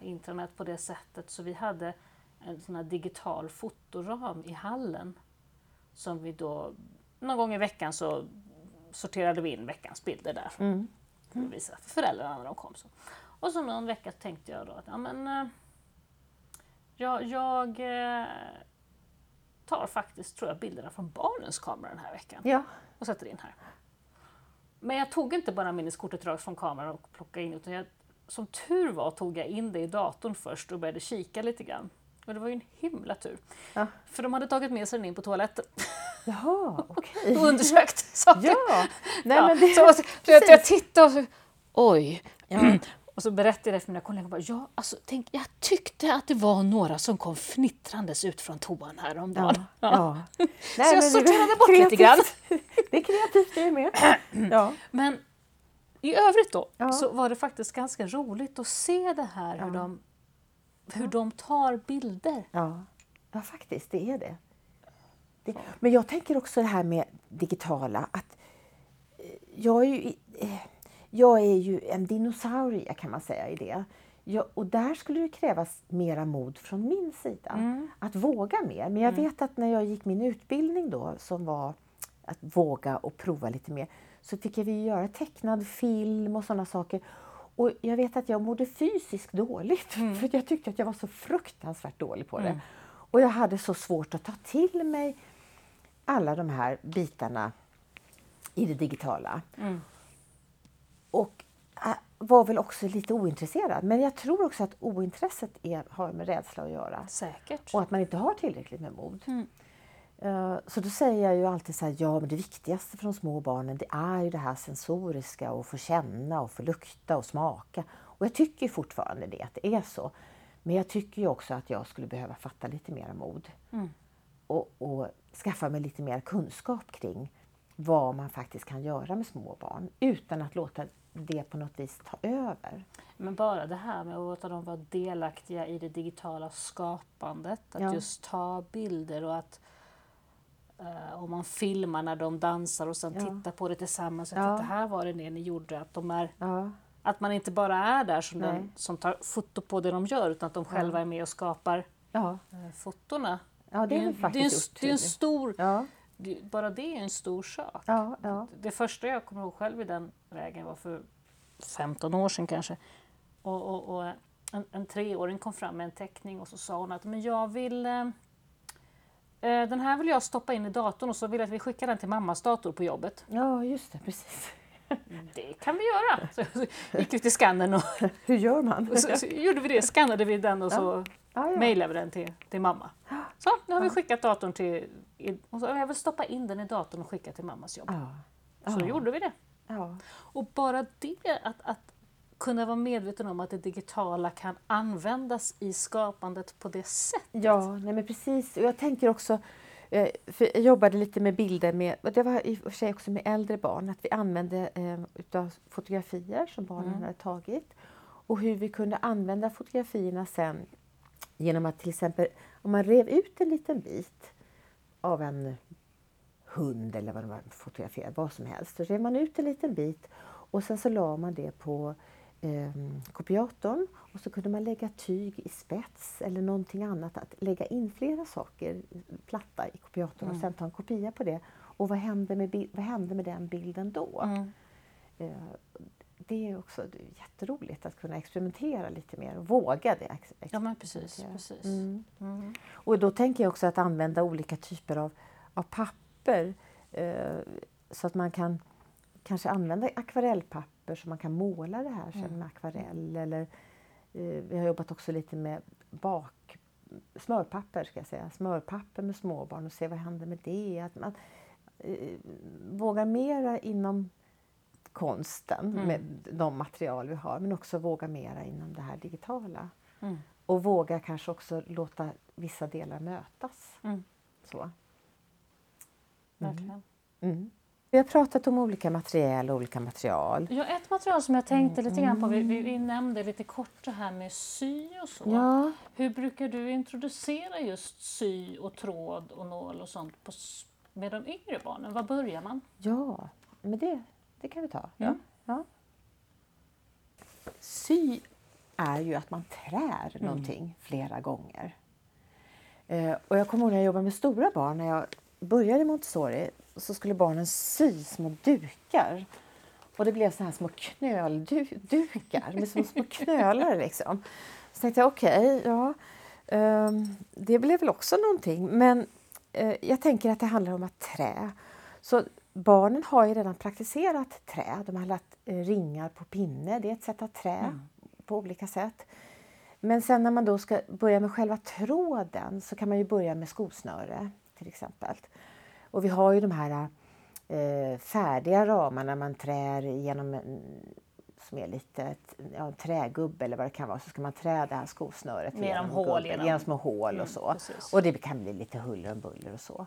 internet på det sättet, så vi hade en sån här digital fotoram i hallen som vi då någon gång i veckan så sorterade vi in veckans bilder där mm. visa för föräldrarna när de kom. Så. Och så någon vecka tänkte jag då att ja, men, äh, jag, jag äh, tar faktiskt tror jag, bilderna från barnens kamera den här veckan ja. och sätter in här. Men jag tog inte bara minneskortet rakt från kameran och plockade in utan jag, som tur var tog jag in det i datorn först och började kika lite grann. Och det var ju en himla tur. Ja. För de hade tagit med sig den in på toaletten. Jaha. Okay. och undersökt saker. Ja. Nej, ja. Men det, så, så, jag, jag tittade och så, oj. Ja. Och så berättade jag för mina kollegor, bara, ja, alltså, tänk, jag tyckte att det var några som kom fnittrandes ut från toan häromdagen. Ja, ja. ja. Nej, så jag sorterade bort kreativt. lite grann. Det är kreativt det är med. Ja. Men i övrigt då, ja. så var det faktiskt ganska roligt att se det här hur, de, hur de tar bilder. Ja. ja, faktiskt, det är det. det. Men jag tänker också det här med digitala, att eh, jag är ju eh, jag är ju en dinosaurie kan man säga i det. Jag, och där skulle det krävas mera mod från min sida. Mm. Att våga mer. Men jag mm. vet att när jag gick min utbildning då som var att våga och prova lite mer så fick jag göra tecknad film och sådana saker. Och jag vet att jag mådde fysiskt dåligt mm. för jag tyckte att jag var så fruktansvärt dålig på det. Mm. Och jag hade så svårt att ta till mig alla de här bitarna i det digitala. Och äh, var väl också lite ointresserad. Men jag tror också att ointresset är, har med rädsla att göra. Säkert. Och att man inte har tillräckligt med mod. Mm. Uh, så då säger jag ju alltid så här, ja men det viktigaste för de små barnen det är ju det här sensoriska och få känna och få lukta och smaka. Och jag tycker fortfarande det, att det är så. Men jag tycker ju också att jag skulle behöva fatta lite mer mod. Mm. Och, och skaffa mig lite mer kunskap kring vad man faktiskt kan göra med små barn utan att låta det på något vis ta över. Men bara det här med att låta dem vara delaktiga i det digitala skapandet, att ja. just ta bilder och att uh, om man filmar när de dansar och sen ja. tittar på det tillsammans, ja. att det här var det ni gjorde, att de är Att man inte bara är där som, den, som tar foto på det de gör utan att de själva är med och skapar ja. Uh, fotona. Ja, det är, det, det, är en, det är en stor bara det är en stor sak. Ja, ja. Det första jag kommer ihåg själv i den vägen var för 15 år sedan kanske. Och, och, och en, en, treåring kom fram med en teckning och så sa hon att men jag vill eh, eh den här vill jag stoppa in i datorn och så vill jag att vi skickar den till mammas dator på jobbet. Ja, just det, precis. Det kan vi göra! Så gick vi till skannern och Hur gör man? så, så, gjorde vi det, skannade vi den och så ja. ja, mejlade vi den till, till mamma. Så, nu har vi skickat datorn till... Och så, jag vill stoppa in den i datorn och skicka till mammas jobb. Så då gjorde vi det. Och bara det, att, att kunna vara medveten om att det digitala kan användas i skapandet på det sättet. Ja, nej men precis. Och jag tänker också Eh, för jag jobbade lite med bilder, med, det var i och för sig också med äldre barn, att vi använde eh, utav fotografier som barnen mm. hade tagit och hur vi kunde använda fotografierna sen genom att till exempel om man rev ut en liten bit av en hund eller vad man fotograferade, vad som helst. Så rev man ut en liten bit och sen så la man det på eh, kopiatorn och så kunde man lägga tyg i spets eller någonting annat. Att lägga in flera saker platta i kopiatorn mm. och sen ta en kopia på det. Och vad hände med, vad hände med den bilden då? Mm. Eh, det är också det är jätteroligt att kunna experimentera lite mer och våga det. Ja men precis. precis. Mm. Mm. Och då tänker jag också att använda olika typer av, av papper eh, så att man kan kanske använda akvarellpapper så man kan måla det här sen mm. med akvarell. Eller, eh, vi har jobbat också lite med bak, smörpapper, ska jag säga. smörpapper med småbarn och se vad händer med det. Att man eh, vågar mera inom konsten mm. med de material vi har men också våga mera inom det här digitala. Mm. Och våga kanske också låta vissa delar mötas. Mm. Så. Verkligen. Mm. Vi har pratat om olika material och olika material. Ja, ett material som jag tänkte lite grann på, vi, vi, vi nämnde lite kort det här med sy och så. Ja. Hur brukar du introducera just sy och tråd och nål och sånt på, med de yngre barnen? Var börjar man? Ja, men det, det kan vi ta. Ja. Mm. ja. Sy är ju att man trär mm. någonting flera gånger. Eh, och jag kommer ihåg när jag jobbade med stora barn, när jag började i Montessori så skulle barnen sy små dukar. Och det blev så här små knöldukar med små, små knölar. Liksom. Så tänkte jag okej, okay, ja, um, det blev väl också någonting. Men uh, jag tänker att det handlar om att trä. Så barnen har ju redan praktiserat trä. De har lagt uh, ringar på pinne. Det är ett sätt att trä mm. på olika sätt. Men sen när man då ska börja med själva tråden så kan man ju börja med skosnöre till exempel. Och vi har ju de här eh, färdiga ramarna man trär genom en, som är lite ja, en trägubbe eller vad det kan vara, så ska man trä det här skosnöret genom, genom hål, genom... genom små hål mm, och så. Precis. Och det kan bli lite huller och buller och så.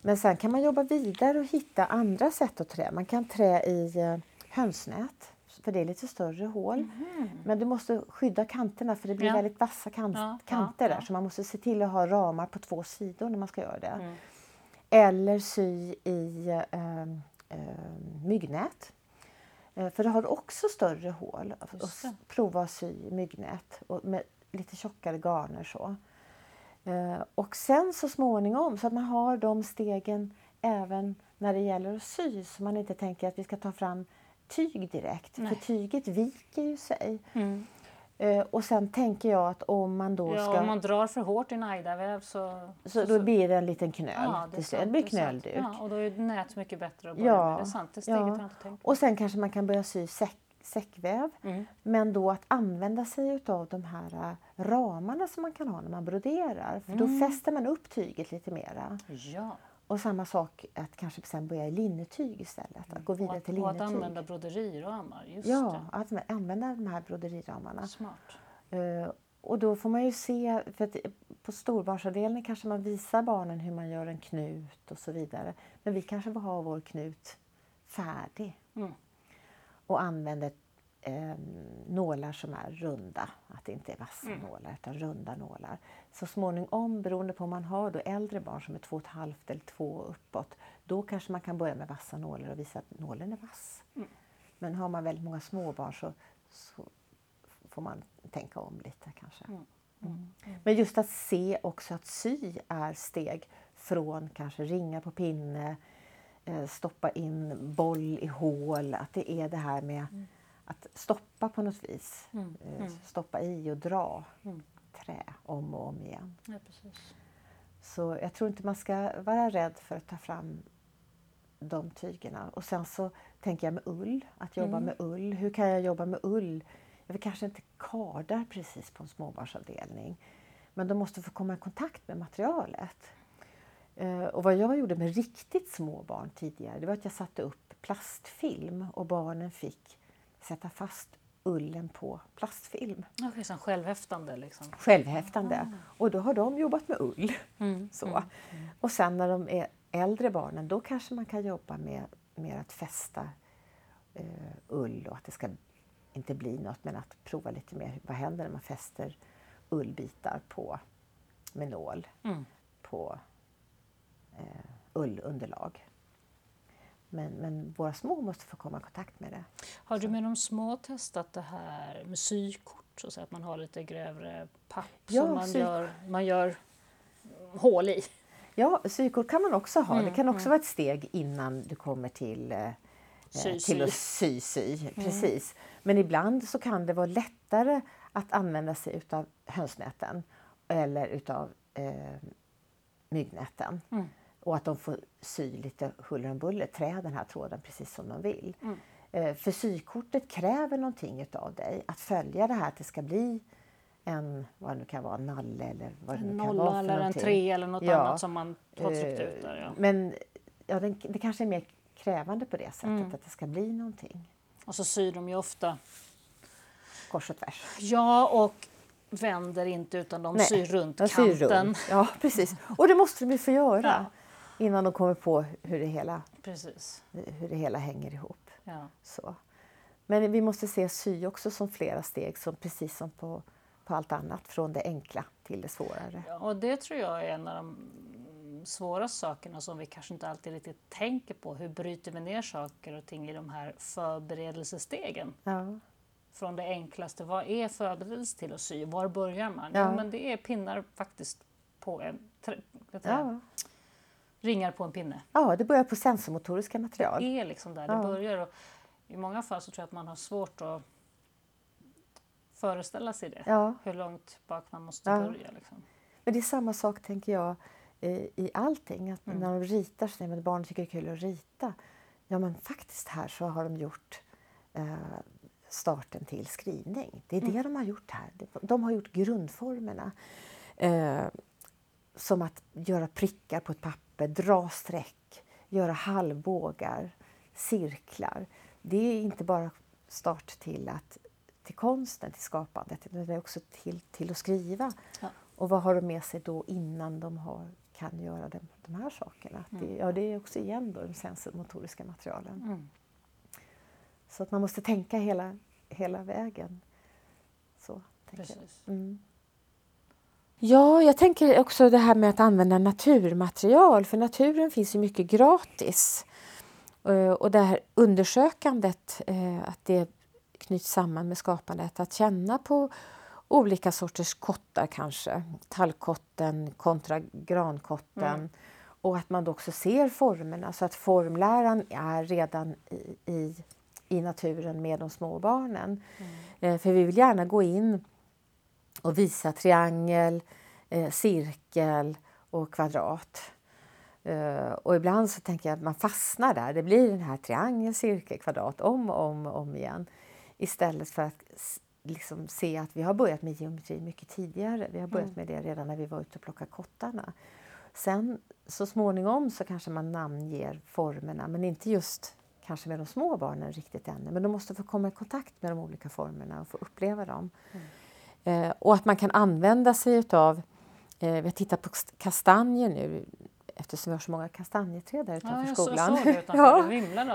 Men sen kan man jobba vidare och hitta andra sätt att trä. Man kan trä i eh, hönsnät, för det är lite större hål. Mm. Men du måste skydda kanterna för det blir ja. väldigt vassa kant, ja, kanter ja, där. Så man måste se till att ha ramar på två sidor när man ska göra det. Mm. Eller sy i eh, eh, myggnät. Eh, för det har också större hål. Och prova att sy i myggnät och med lite tjockare garner. Så. Eh, och sen så småningom, så att man har de stegen även när det gäller att sy så man inte tänker att vi ska ta fram tyg direkt. Nej. För tyget viker ju sig. Mm. Eh, och sen tänker jag att om man då ja, ska... om man drar för hårt i en ajdaväv så... Så, då blir det en liten knöl. Ja, det, sant, det blir knölduk. Ja, och då är nät mycket bättre att börja ja, med. Det är sant, det steget ja. har jag inte tänkt på. Och sen kanske man kan börja sy säck, säckväv. Mm. Men då att använda sig av de här äh, ramarna som man kan ha när man broderar. För mm. då fäster man upp tyget lite mera. Ja. Och samma sak att kanske sen börja i linnetyg istället. Att gå vidare till linnetyg. Och att använda broderiramar. Just ja, det. att använda de här broderiramarna. Smart. Uh, och då får man ju se, för att på storbarnsavdelningen kanske man visar barnen hur man gör en knut och så vidare. Men vi kanske vill ha vår knut färdig. Mm. Och använder eh, nålar som är runda, att det inte är vassa mm. nålar utan runda nålar. Så småningom, beroende på om man har då äldre barn som är två och ett halvt eller två uppåt, då kanske man kan börja med vassa nålar och visa att nålen är vass. Mm. Men har man väldigt många småbarn så, så får man tänka om lite kanske. Mm. Mm. mm. Men just att se också att sy är steg från kanske ringa på pinne, eh, stoppa in boll i hål, att det är det här med mm att stoppa på något vis. Mm. Eh, mm. Stoppa i och dra mm. trä om och om igen. Ja, precis. Så jag tror inte man ska vara rädd för att ta fram de tygerna. Och sen så tänker jag med ull, att jobba mm. med ull. Hur kan jag jobba med ull? Jag vill kanske inte kardar precis på en småbarnsavdelning. Men de måste få komma i kontakt med materialet. Uh, och vad jag gjorde med riktigt små barn tidigare, det var att jag satte upp plastfilm och barnen fick sätta fast ullen på plastfilm. Okay, som självhäftande? Liksom. Självhäftande. Ah. Och då har de jobbat med ull. Mm, så. Mm, mm. Och sen när de är äldre barnen då kanske man kan jobba med, med att fästa uh, ull och att det ska inte bli något men att prova lite mer vad händer när man fäster ullbitar på med nål mm. på uh, ullunderlag. Men, men våra små måste få komma i kontakt med det. Har du med de små testat det här med sykort? Så att man har lite grövre papp Ja, som man gör, man gör hål i? Ja, sykort kan man också ha. Mm, det kan också mm. vara ett steg innan du kommer till, eh, Sy, till att sy, sy. Precis. Men ibland så kan det vara lättare att använda sig utav hönsnäten eller utav eh, myggnäten. Och att de får sy lite huller om buller, trä den här tråden precis som de vill. Mm. Eh, för sykortet kräver någonting utav dig, att följa det här att det ska bli en, vad det nu kan vara, en nalle eller vad det En nu kan vara för eller en någonting. tre eller något Ja. annat som man har tryckt ut där. Eh, Ja. Men ja, den, det kanske är mer krävande på det sättet, Mm. att det ska bli någonting Och så syr de ju ofta, kors och tvärs. ja och vänder inte utan de Nej, syr runt De syr kanten. runt. Ja, precis. Och det måste de ju få göra Ja. Innan de kommer på hur det hela, Precis. hur det hela hänger ihop. Ja. Så. Men vi måste se sy också som flera steg, som precis som på, på allt annat, från det enkla till det svårare. Ja, och det tror jag är en av de svåra sakerna som vi kanske inte alltid riktigt tänker på. Hur bryter vi ner saker och ting i de här förberedelsestegen? Ja. Från det enklaste, vad är förberedelse till att sy? Var börjar man? Ja. Jo, men det är pinnar faktiskt på en? Ja. Ringar på en pinne. ja, det börjar på sensormotoriska material. Det är liksom där Ja. det börjar. Och I många fall så tror jag att man har svårt att föreställa sig det. Ja. Hur långt bak man måste Ja. börja. Liksom. Men det är samma sak, tänker jag, i, allting. Att Mm. När de ritar så säger man att barn tycker det är kul att rita. Ja, men faktiskt här så har de gjort eh, starten till skrivning. Det är det Mm. de har gjort här. De har gjort grundformerna. Eh, som att göra prickar på ett papper, dra streck, göra halvbågar, cirklar. Det är inte bara start till, att, till konsten, till skapandet, utan det är också till, till att skriva. Ja. Och vad har de med sig då innan de har, kan göra de, de här sakerna? Det, ja, det är också igen då de sensormotoriska materialen. Mm. Så att man måste tänka hela, hela vägen. Så. Precis. Mm. Ja, jag tänker också det här med att använda naturmaterial, för naturen finns ju mycket gratis. Eh, Och det här undersökandet, eh, att det knyts samman med skapandet, att känna på olika sorters kottar kanske, tallkotten kontra grankotten. Mm. Och att man då också ser formerna, så att formläran är redan i, i, i naturen med de små barnen. Eh, För vi vill gärna gå in och visa triangel, eh, cirkel och kvadrat. Eh, och ibland så tänker jag att man fastnar där. Det blir den här triangel, cirkel, kvadrat om och om och om igen. Istället för att liksom se att vi har börjat med geometri mycket tidigare. Vi har börjat Mm. med det redan när vi var ute och plockade kottarna. Sen så småningom så kanske man namnger formerna men inte just kanske med de små barnen riktigt ännu. Men de måste få komma i kontakt med de olika formerna och få uppleva dem. Eh, och att man kan använda sig utav, eh, vi har tittat på st- kastanjer nu eftersom vi har så många kastanjeträd här Ja, utanför jag så, skolan. såg det utanför. Ja.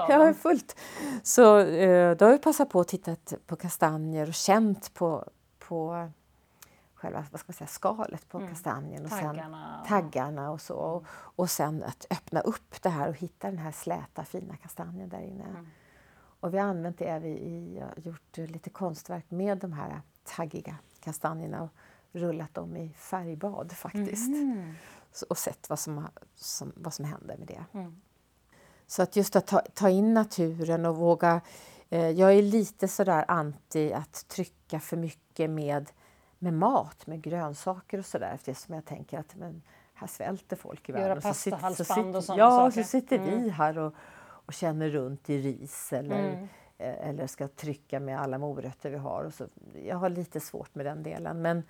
Det av Ja, fullt. Så eh, då har vi passat på att titta på kastanjer och känt på, på själva vad ska man säga, skalet på Mm. kastanjen och sen Taggarna. och- taggarna och så. Och, och sen att öppna upp det här och hitta den här släta fina kastanjen där inne. Mm. Och vi har använt det även i, jag har gjort lite konstverk med de här taggiga kastanjerna och rullat dem i färgbad faktiskt. Mm. Och sett vad som, som, vad som händer med det. Mm. Så att just att ta, ta in naturen och våga... Eh, jag är lite sådär anti att trycka för mycket med, med mat, med grönsaker och sådär eftersom jag tänker att men, här svälter folk i Göra världen. Så pasta, sit- så sitter- och sådana Ja, saker. så sitter Mm. vi här och, och känner runt i ris eller, Mm. Eh, eller ska trycka med alla morötter vi har. Och så, jag har lite svårt med den delen. Men,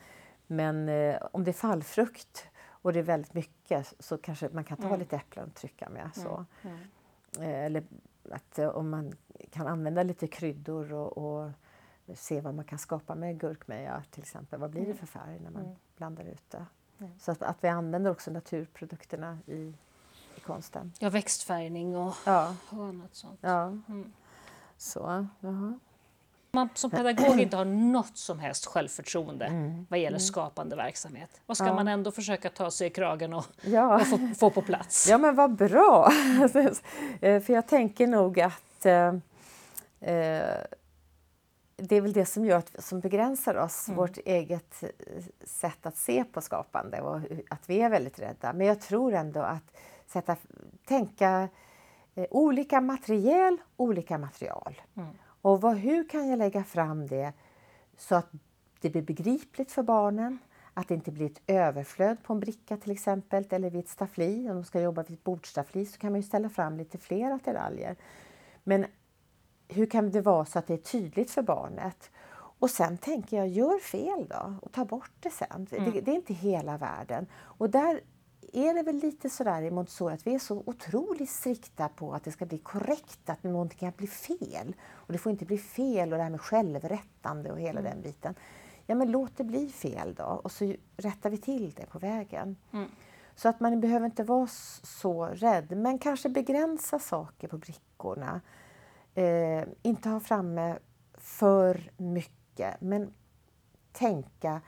men eh, om det är fallfrukt och det är väldigt mycket så kanske man kan ta Mm. lite äpplen och trycka med. Så. Mm. Eh, Eller att om man kan använda lite kryddor och, och se vad man kan skapa med gurkmeja till exempel. Vad blir det för färg när man Mm. blandar ut det? Mm. Så att, att vi använder också naturprodukterna i, i konsten. Ja, växtfärgning och, Ja, och annat sånt. ja. Mm. så. Jaha. man som pedagog inte har något som helst självförtroende Mm. vad gäller skapande verksamhet. Vad ska man ändå försöka ta sig i kragen och, Ja. och få, få på plats? Ja men vad bra! Eh, För jag tänker nog att eh, eh, det är väl det som gör att, som begränsar oss, Mm. vårt eget eh, sätt att se på skapande och att vi är väldigt rädda. Men jag tror ändå att sätta, tänka olika materiel, olika material. Mm. Och vad, hur kan jag lägga fram det så att det blir begripligt för barnen? Att det inte blir ett överflöd på en bricka till exempel, eller vid ett staffli. Om de ska jobba vid ett bordstaffli så kan man ju ställa fram lite fler attiraljer. Men hur kan det vara så att det är tydligt för barnet? Och sen tänker jag, gör fel då och ta bort det sen. Det, det är inte hela världen. Och där är det väl lite sådär i Montessori att vi är så otroligt strikta på att det ska bli korrekt, att någonting kan bli fel. Och det får inte bli fel och det här med självrättande och hela den biten. Ja men låt det bli fel då och så rättar vi till det på vägen. Mm. Så att man behöver inte vara så rädd men kanske begränsa saker på brickorna. Eh, inte ha framme för mycket men tänka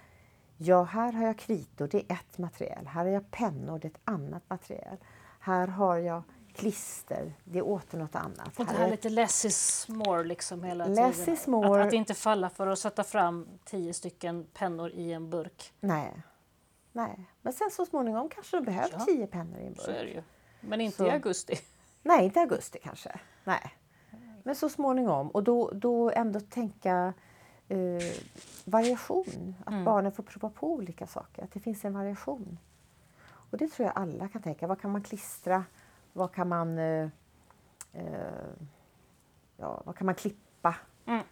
Ja, här har jag kritor, det är ett material. Här har jag pennor, det är ett annat material. Här har jag klister, det är åter något annat. Och det Här är- lite less is more liksom hela Less tiden. Att, att inte falla för att sätta fram tio stycken pennor i en burk. Nej. Nej. Men sen så småningom kanske du behöver Ja. tio pennor i en Så är burk. det ju. Men inte Så- i augusti. Nej, inte i augusti kanske. Nej. Men så småningom. Och då, då ändå tänka eh, variation. Att Mm. barnen får prova på olika saker. Att det finns en variation. Och det tror jag alla kan tänka. Vad kan man klistra? Vad kan man, eh, eh, ja, vad kan man klippa? Mm.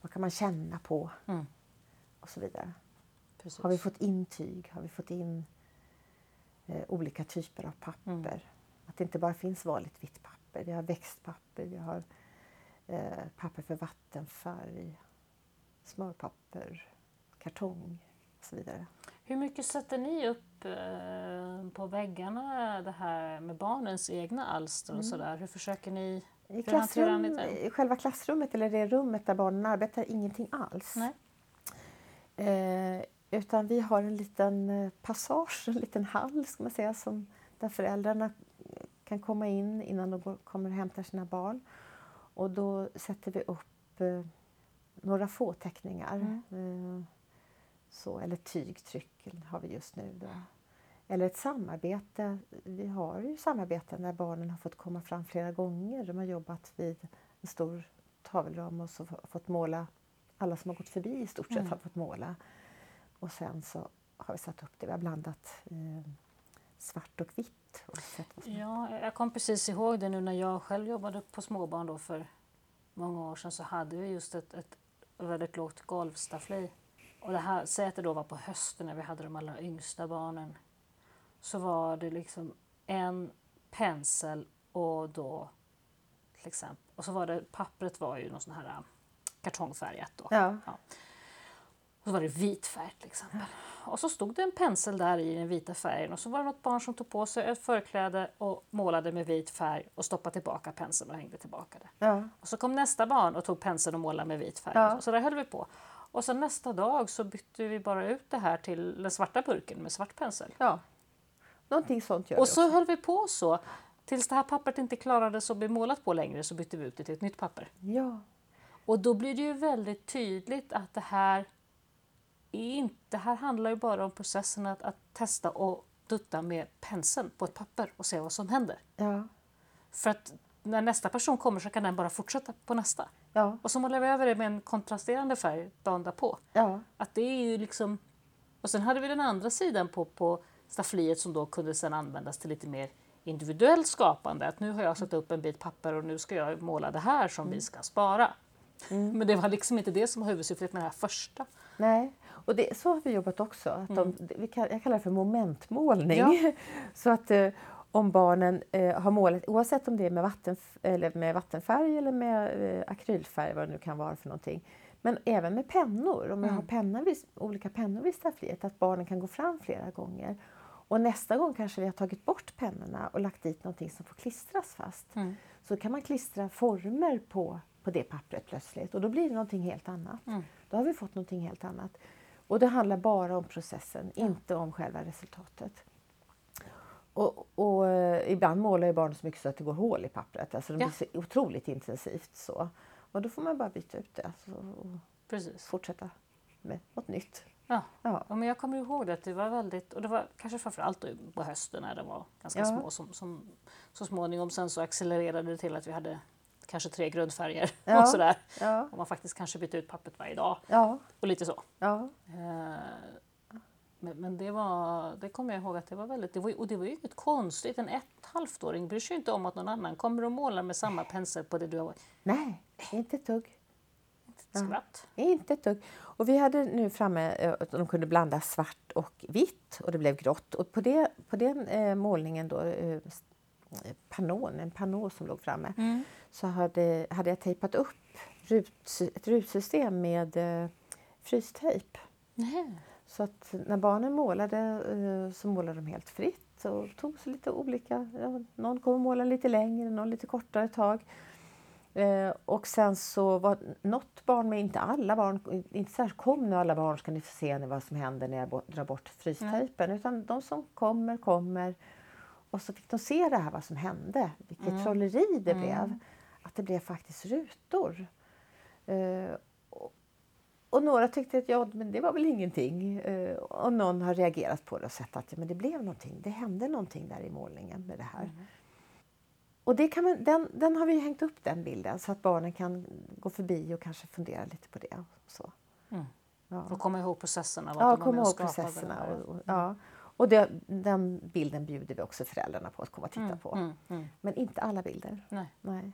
Vad kan man känna på? Mm. Och så vidare. Precis. Har vi fått in tyg? Har vi fått in eh, olika typer av papper? Mm. Att det inte bara finns vanligt vitt papper. Vi har växtpapper, vi har eh, papper för vattenfärg, smörpapper, kartong och så vidare. Hur mycket sätter ni upp eh, på väggarna det här med barnens egna alster Mm. och sådär? Hur försöker ni? I, klassrum? I själva klassrummet eller det rummet där barnen arbetar ingenting alls. Nej. Eh, utan vi har en liten eh, passage, en liten hall ska man säga, som, där föräldrarna kan komma in innan de går, kommer och hämtar sina barn. Och då sätter vi upp eh, några få teckningar. Eh, så, eller tygtryck har vi just nu. Då. Eller ett samarbete. Vi har ju samarbeten där barnen har fått komma fram flera gånger. De har jobbat vid en stor tavelram och så fått måla. Alla som har gått förbi i stort sett Mm. har fått måla. Och sen så har vi satt upp det. Vi har blandat eh, svart och vitt. Och Ja, jag kom precis ihåg det nu när jag själv jobbade på småbarn då för många år sedan så hade vi just ett, ett väldigt lågt golvstaffli. Och det här, säg att det då var på hösten när vi hade de allra yngsta barnen. Så var det liksom en pensel och då till exempel, och så var det, pappret var ju någon sån här äh, kartongfärgat då. Ja. Och så var det vit färg till exempel. Och så stod det en pensel där i den vita färgen och så var det något barn som tog på sig ett förkläde och målade med vit färg och stoppade tillbaka penseln och hängde tillbaka det. Ja. Och så kom nästa barn och tog penseln och målade med vit färg. Ja. Och så där höll vi på. Och sen nästa dag så bytte vi bara ut det här till den svarta burken med svart pensel. ja. Någonting sånt gör Och så höll vi på så. Tills det här pappret inte klarade att bli målat på längre så bytte vi ut det till ett nytt papper. Ja. Och då blir det ju väldigt tydligt att det här är inte, det här handlar ju bara om processen att, att testa och dutta med penseln på ett papper och se vad som händer. Ja. För att när nästa person kommer så kan den bara fortsätta på nästa. Ja. Och så målar vi över det med en kontrasterande färg dagen därpå. Ja. Att det är ju liksom... Och sen hade vi den andra sidan på, på staffliet som då kunde sedan användas till lite mer individuellt skapande. Att nu har jag satt upp en bit papper och nu ska jag måla det här som vi ska spara. Men det var liksom inte det som var huvudsyftet med det här första. Nej, och det, så har vi jobbat också. Att de, vi kan, jag kallar det för momentmålning. Mm. Ja. så att eh, om barnen eh, har målat, oavsett om det är med, vatten, eller med vattenfärg eller med eh, akrylfärg, vad det nu kan vara för någonting. Men även med pennor, om jag Mm. har pennor vid, olika pennor vid staffliet, att barnen kan gå fram flera gånger. Och nästa gång kanske vi har tagit bort pennorna och lagt dit någonting som får klistras fast. Mm. Så kan man klistra former på, på det pappret plötsligt och då blir det någonting helt annat. Mm. Då har vi fått någonting helt annat. Och det handlar bara om processen, inte om själva resultatet. Och, och eh, ibland målar ju barn så mycket så att det går hål i pappret. Alltså det blir så otroligt intensivt så. Och då får man bara byta ut det alltså, och fortsätta med något nytt. Ja. Ja. Men jag kommer ihåg det att det var väldigt, och det var kanske framförallt på hösten när det var ganska Ja. små som, som så småningom sen så accelererade det till att vi hade kanske tre grundfärger Ja. och sådär. Ja, Och man faktiskt kanske bytte ut pappret varje dag ja, och lite så. ja. Eh, Men, men det var, det kommer jag ihåg att det var väldigt, det var, och det var ju inget konstigt. En ett halvt-åring bryr sig inte om att någon annan kommer och målar med samma pensel på det du har Nej, inte ett dugg. skvatt. Inte ett dugg. Och vi hade nu framme eh, att de kunde blanda svart och vitt och det blev grått. Och på, det, på den eh, målningen då, eh, eh, panon, en panå som låg framme, Mm. Så hade, hade jag tejpat upp rut, ett rutsystem med eh, frystejp. Nej. Så att när barnen målade eh, så målade de helt fritt och tog sig lite olika. Ja, någon kom och målade lite längre, någon lite kortare tag. Eh, och sen så var något barn med, inte alla barn, inte så här kom nu alla barn ska ni få se vad som händer när jag bo- drar bort frystejpen. Utan de som kommer, kommer. Och så fick de se det här vad som hände. Vilket trolleri det blev. Att det blev faktiskt rutor. Eh, och, och några tyckte att ja, men det var väl ingenting. Eh, och någon har reagerat på det och sett att ja, men det blev någonting. Det hände någonting där i målningen med det här. Och det kan man, den, den har vi hängt upp den bilden så att barnen kan gå förbi och kanske fundera lite på det. Och så. Mm. Ja. Och komma ihåg processerna. Ja, komma ihåg processerna. Och, och, ja. och det, den bilden bjuder vi också föräldrarna på att komma och titta Mm, på. mm, mm. Men inte alla bilder. Nej. Nej.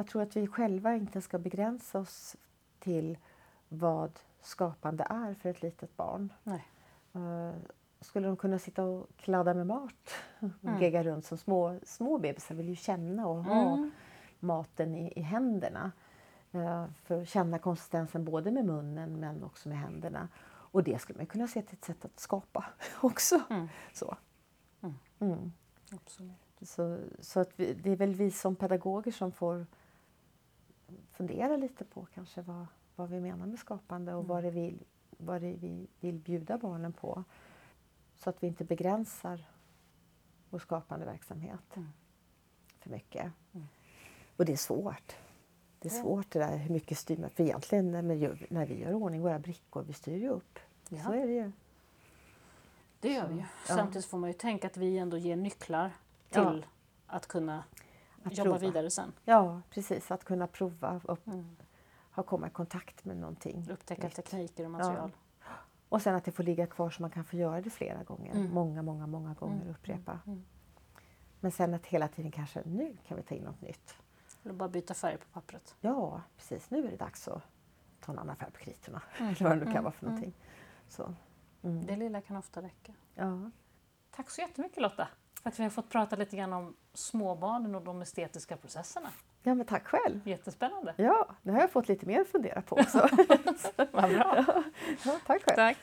Jag tror att vi själva inte ska begränsa oss till vad skapande är för ett litet barn. Nej. Eh, skulle de kunna sitta och kladda med mat och Mm. gegga runt som små, små bebisar vill ju känna och ha Mm. maten i, i händerna. Eh, för att känna konsistensen både med munnen men också med händerna. Och det skulle man kunna se till ett sätt att skapa också. Mm. Så. Mm. Mm. Absolut. Så, så att vi, det är väl vi som pedagoger som får fundera lite på kanske vad, vad vi menar med skapande och vad, det vill, vad det vi vill bjuda barnen på. Så att vi inte begränsar vår skapande verksamhet Mm. för mycket. Mm. Och det är svårt. Det är Ja. svårt det där hur mycket styr man. För egentligen när vi, gör, när vi gör ordning våra brickor, vi styr ju upp. Ja. Så är det ju. Det gör vi ju. Ja. Samtidigt får man ju tänka att vi ändå ger nycklar Ja. till att kunna Att jobba prova. vidare sen. Ja, precis. Att kunna prova och Mm. ha komma i kontakt med någonting. Upptäcka nytt. tekniker och material. Och sen att det får ligga kvar så man kan få göra det flera gånger. Mm. Många, många, många gånger Mm, upprepa. mm. Men sen att hela tiden kanske, nu kan vi ta in något nytt. Eller bara byta färg på pappret. Ja, precis. Nu är det dags att ta en annan färg på kritorna. Mm, Eller vad det nu kan mm, vara för mm. någonting. Så. Mm. Det lilla kan ofta räcka. Ja. Tack så jättemycket Lotta för att vi har fått prata lite grann om småbarnen och de estetiska processerna. ja, men tack själv. Jättespännande. Ja, nu har jag fått lite mer att fundera på också. Vad bra. ja, tack själv. Tack.